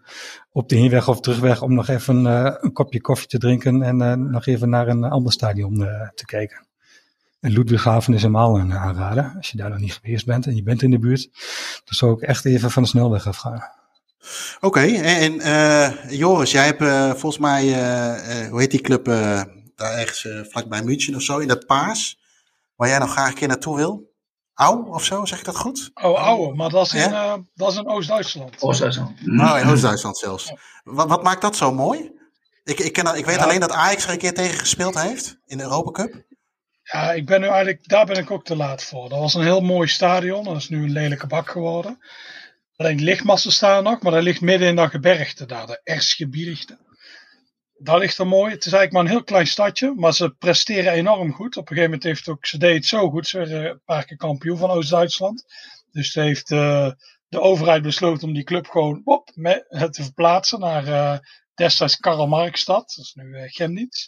op de heenweg of terugweg om nog even een kopje koffie te drinken en nog even naar een ander stadion te kijken. En Ludwighaven is helemaal een aanrader. Als je daar nog niet geweest bent en je bent in de buurt, dan zou ik echt even van de snelweg afgaan. Oké, okay, en uh, Joris, jij hebt uh, volgens mij, uh, hoe heet die club, daar ergens vlakbij München of zo, in dat paas, waar jij nog graag een keer naartoe wil? Au of zo, zeg ik dat goed? Oh, Auwe, maar dat is in, ja? dat is in Oost-Duitsland. Oost-Duitsland. Oh, in Oost-Duitsland zelfs. Ja. Wat, wat, maakt dat zo mooi? Ik, ik, ken, ik weet ja. alleen dat Ajax er een keer tegen gespeeld heeft in de Europa Cup. Ja, ik ben nu eigenlijk, daar ben ik ook te laat voor. Dat was een heel mooi stadion, dat is nu een lelijke bak geworden. Alleen lichtmassen staan nog, maar dat ligt midden in dat gebergte daar, de Erzgebirgte. Daar ligt er mooi. Het is eigenlijk maar een heel klein stadje, maar ze presteren enorm goed. Op een gegeven moment heeft ook, ze deed het zo goed, ze werden een paar keer kampioen van Oost-Duitsland. Dus heeft uh, de overheid besloten om die club gewoon op, te verplaatsen naar uh, destijds Karl Marxstad, dat is nu uh, Chemnitz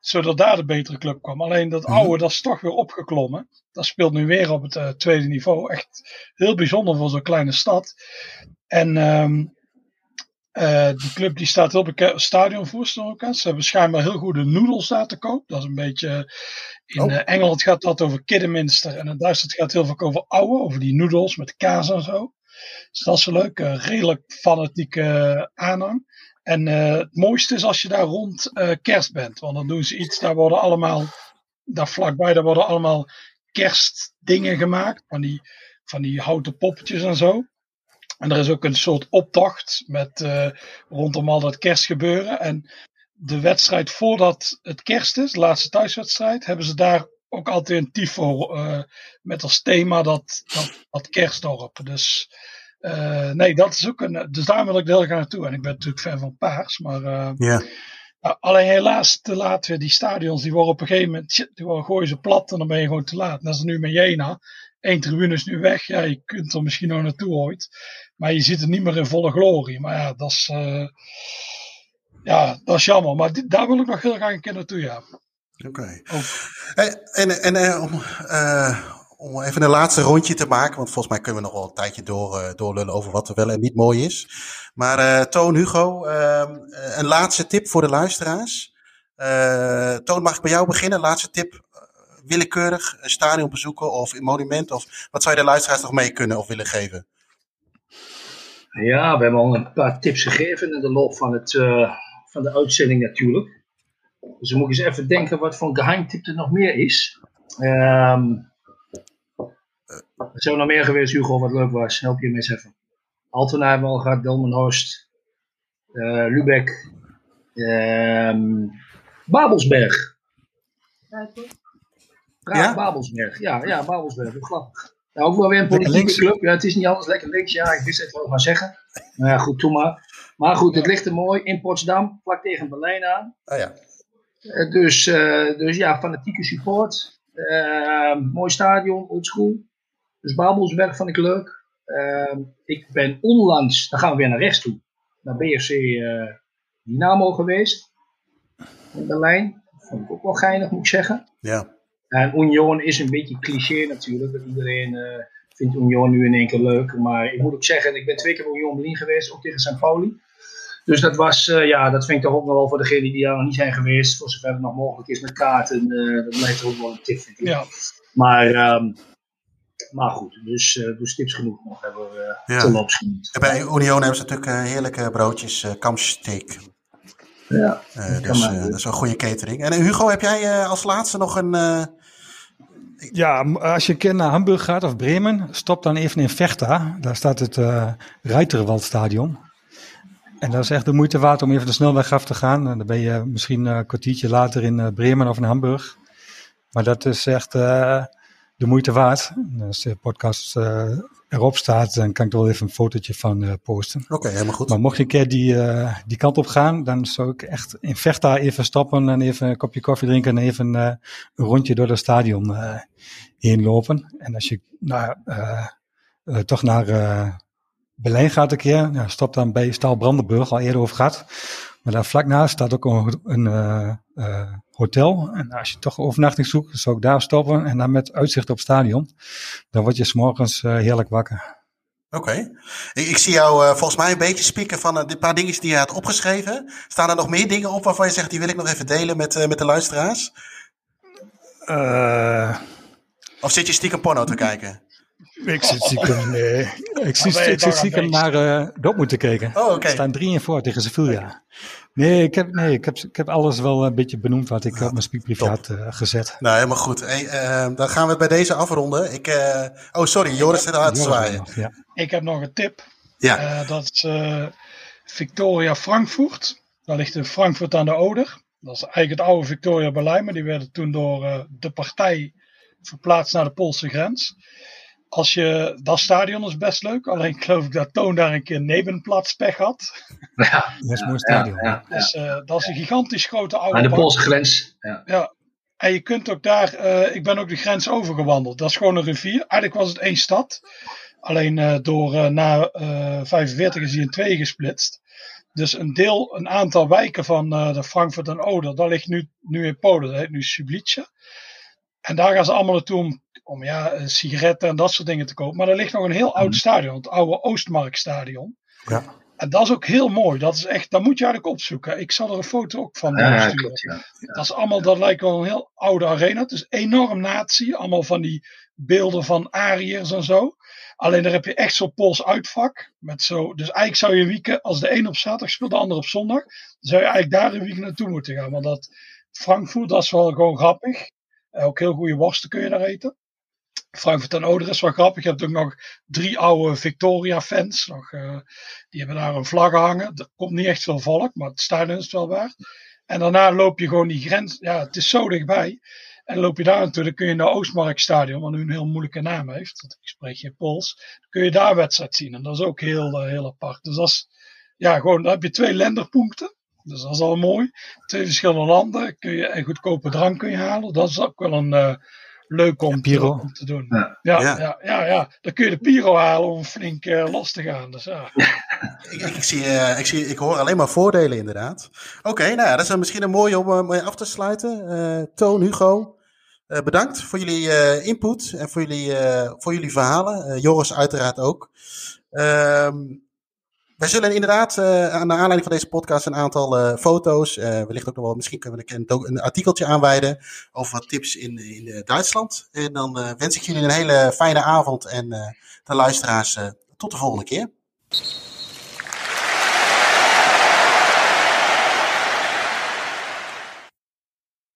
zodat daar de betere club kwam. Alleen dat oude, dat is toch weer opgeklommen. Dat speelt nu weer op het uh, tweede niveau. Echt heel bijzonder voor zo'n kleine stad. En um, uh, die club die staat heel bekend, stadionvoerster ook. Ze hebben schijnbaar heel goede noedels daar te koop. Dat is een beetje, in oh. uh, Engeland gaat dat over Kidderminster. En in Duitsland gaat het heel veel over oude, over die noedels met kaas en zo. Dus dat is leuk. redelijk fanatieke aanhang. En uh, het mooiste is als je daar rond uh, kerst bent. Want dan doen ze iets, daar worden allemaal, daar vlakbij, daar worden allemaal kerstdingen gemaakt. Van die, van die houten poppetjes en zo. En er is ook een soort optocht met uh, rondom al dat kerstgebeuren. En de wedstrijd voordat het kerst is, de laatste thuiswedstrijd, hebben ze daar ook altijd een tifo met als thema dat, dat, dat kerstdorp. Dus uh, nee, dat is ook een. Dus daar wil ik heel graag naartoe. En ik ben natuurlijk fan van Paars. Maar. Uh, ja. Uh, alleen helaas te laat weer. Die stadions die worden op een gegeven moment. Shit, die worden, gooien ze plat en dan ben je gewoon te laat. Dat is nu met Jena. Eén tribune is nu weg. Ja, je kunt er misschien nog naartoe ooit. Maar je ziet het niet meer in volle glorie. Maar ja, dat is. ja, dat is jammer. Maar dit, daar wil ik nog heel graag een keer naartoe, ja. Oké. Okay. En en, en om, om even een laatste rondje te maken, want volgens mij kunnen we nog wel een tijdje door, uh, doorlullen over wat er wel en niet mooi is. Maar uh, Toon, Hugo, uh, een laatste tip voor de luisteraars. Toon, mag ik bij jou beginnen? Laatste tip, willekeurig, een stadion bezoeken of een monument? Of wat zou je de luisteraars nog mee kunnen of willen geven? Ja, we hebben al een paar tips gegeven in de loop van, het, van de uitzending natuurlijk. Dus we moeten eens even denken wat voor een geheimtip er nog meer is. Um, er nog meer geweest, Hugo, wat leuk was. Help je me eens even. Altena hebben we al gehad, Delmenhorst, uh, Lübeck, um, Babelsberg. Ja? Babelsberg, ja, ja, Babelsberg, grappig. Ja, ook wel weer een politieke club. Ja, het is niet alles lekker links. Ja, ik wist het wel maar zeggen. Nou ja, goed, doe maar. Maar goed, het ligt er mooi in Potsdam, vlak tegen Berlijn aan. Oh ja. Uh, dus, uh, dus ja, fanatieke support. Uh, mooi stadion, oldschool. Dus Babelsberg vond ik leuk. Uh, ik ben onlangs, dan gaan we weer naar rechts toe, naar BFC uh, eh, Dynamo geweest. In Berlijn. Dat vond ik ook wel geinig, moet ik zeggen. Ja. En Union is een beetje cliché natuurlijk. Dat iedereen uh, vindt Union nu in één keer leuk. Maar ik moet ook zeggen, ik ben twee keer bij Union Berlin geweest, ook tegen St. Pauli. Dus dat was, uh, ja, dat vind ik toch ook nog wel voor degenen die daar nog niet zijn geweest, voor zover het nog mogelijk is met kaarten, uh, dat blijft ook wel een tip, vind ik. Ja. Maar um, maar goed, dus, uh, dus tips genoeg nog hebben we uh, ja. te. Bij Union hebben ze natuurlijk uh, heerlijke broodjes, uh, kampsteak. Ja, dus dat is een goede catering. En Hugo, heb jij als laatste nog een... Ja, als je een keer naar Hamburg gaat of Bremen, stop dan even in Vechta. Daar staat het uh, Reiterwaldstadion. En dat is echt de moeite waard om even de snelweg af te gaan. En dan ben je misschien een kwartiertje later in Bremen of in Hamburg. Maar dat is echt de moeite waard. Als de podcast erop staat, dan kan ik er wel even een fotootje van posten. Oké, helemaal goed. Maar mocht je een keer die, die kant op gaan, dan zou ik echt in Vechta even stoppen en even een kopje koffie drinken en even een rondje door het stadion heen lopen. En als je nou, toch naar Berlijn gaat een keer, ja, stop dan bij Staal Brandenburg, al eerder over gehad. Maar daar vlak naast staat ook een, een uh, uh, hotel. En als je toch overnachting zoekt, zou ik daar stoppen. En dan met uitzicht op het stadion. Dan word je s'morgens uh, heerlijk wakker. Oké. Ik, ik, zie jou volgens mij een beetje spieken van een paar dingetjes die je had opgeschreven. Staan er nog meer dingen op waarvan je zegt, die wil ik nog even delen met, met de luisteraars? of zit je stiekem porno te kijken? Ik zit stiekem, nee. ik, zit, ik zit stiekem naar uh, Dortmund te kijken. Oh, oké. Okay. staan 3 en voor tegen Sevilla. Nee, ik heb, nee ik, heb, ik heb alles wel een beetje benoemd wat ik op mijn speakbrief had uh, gezet. Nou, helemaal goed. Hey, uh, dan gaan we het bij deze afronden. Ik, uh, oh, sorry, Joris zit aan het zwaaien. Ja. Ik heb nog een tip. Ja. dat is Victoria Frankfurt. Daar ligt in Frankfurt aan de Oder. Dat is eigenlijk het oude Victoria Berlijn, maar die werden toen door de partij verplaatst naar de Poolse grens als je, dat stadion is best leuk. Alleen geloof ik dat Toon daar een keer nebenplaats pech had. Ja, dat is een mooi stadion. Ja, ja, dus, uh, dat is een gigantisch grote oude Aan de Poolse grens. Ja. ja. En je kunt ook daar, uh, ik ben ook de grens overgewandeld. Dat is gewoon een rivier. Eigenlijk was het één stad. Alleen uh, door na 45 is hij in twee gesplitst. Dus een deel, een aantal wijken van de Frankfurt en Oder, dat ligt nu, nu in Polen. Dat heet nu Sublice. En daar gaan ze allemaal naartoe om om ja, eh, sigaretten en dat soort dingen te kopen. Maar er ligt nog een heel oud mhm. stadion, het oude Oostmarkstadion. Ja. En dat is ook heel mooi. Dat is echt, dat moet je eigenlijk opzoeken. Ik zal er een foto ook van ja, sturen. ja. Dat is allemaal, dat lijkt wel een heel oude arena. Het is enorm nazi. Allemaal van die beelden van Ariërs en zo. Alleen daar heb je echt zo'n Pools uitvak. Met zo, dus eigenlijk zou je weekend, als de een op zaterdag speelt, de ander op zondag. Dan zou je eigenlijk daar een weekend naartoe moeten gaan. Want dat Frankfurt, dat is wel gewoon grappig. Ook heel goede worsten kun je daar eten. Frankfurt en Oder is wel grappig. Je hebt ook nog drie oude Victoria-fans. Uh, die hebben daar een vlag hangen. Er komt niet echt veel volk, maar het stadion is wel waard. En daarna loop je gewoon die grens. Ja, het is zo dichtbij. En loop je daar naartoe, dan kun je naar Oostmarkstadion, wat nu een heel moeilijke naam heeft. Want ik spreek geen Pools. Dan kun je daar wedstrijd zien. En dat is ook heel, uh, heel apart. Dus dat is, ja, gewoon, dan heb je twee lenderpunkten. Dus dat is al mooi. Twee verschillende landen. Kun je, en goedkope drank kun je halen. Dat is ook wel een, uh, leuk om, te, om te doen. Ja. Ja, ja. Ja, ja, Dan kun je de Piro halen om flink uh, los te gaan. Dus, ja. ik, ik, zie, uh, ik, zie, ik hoor alleen maar voordelen inderdaad. Oké, okay, nou ja, dat is misschien een mooie om uh, af te sluiten. Toon, Hugo, bedankt voor jullie input en voor jullie, voor jullie verhalen. Joris uiteraard ook. Ehm, wij zullen inderdaad uh, aan de aanleiding van deze podcast een aantal uh, foto's, uh, wellicht ook nog wel, misschien kunnen we een, een artikeltje aanwijden over wat tips in, in Duitsland. En dan wens ik jullie een hele fijne avond en de luisteraars tot de volgende keer.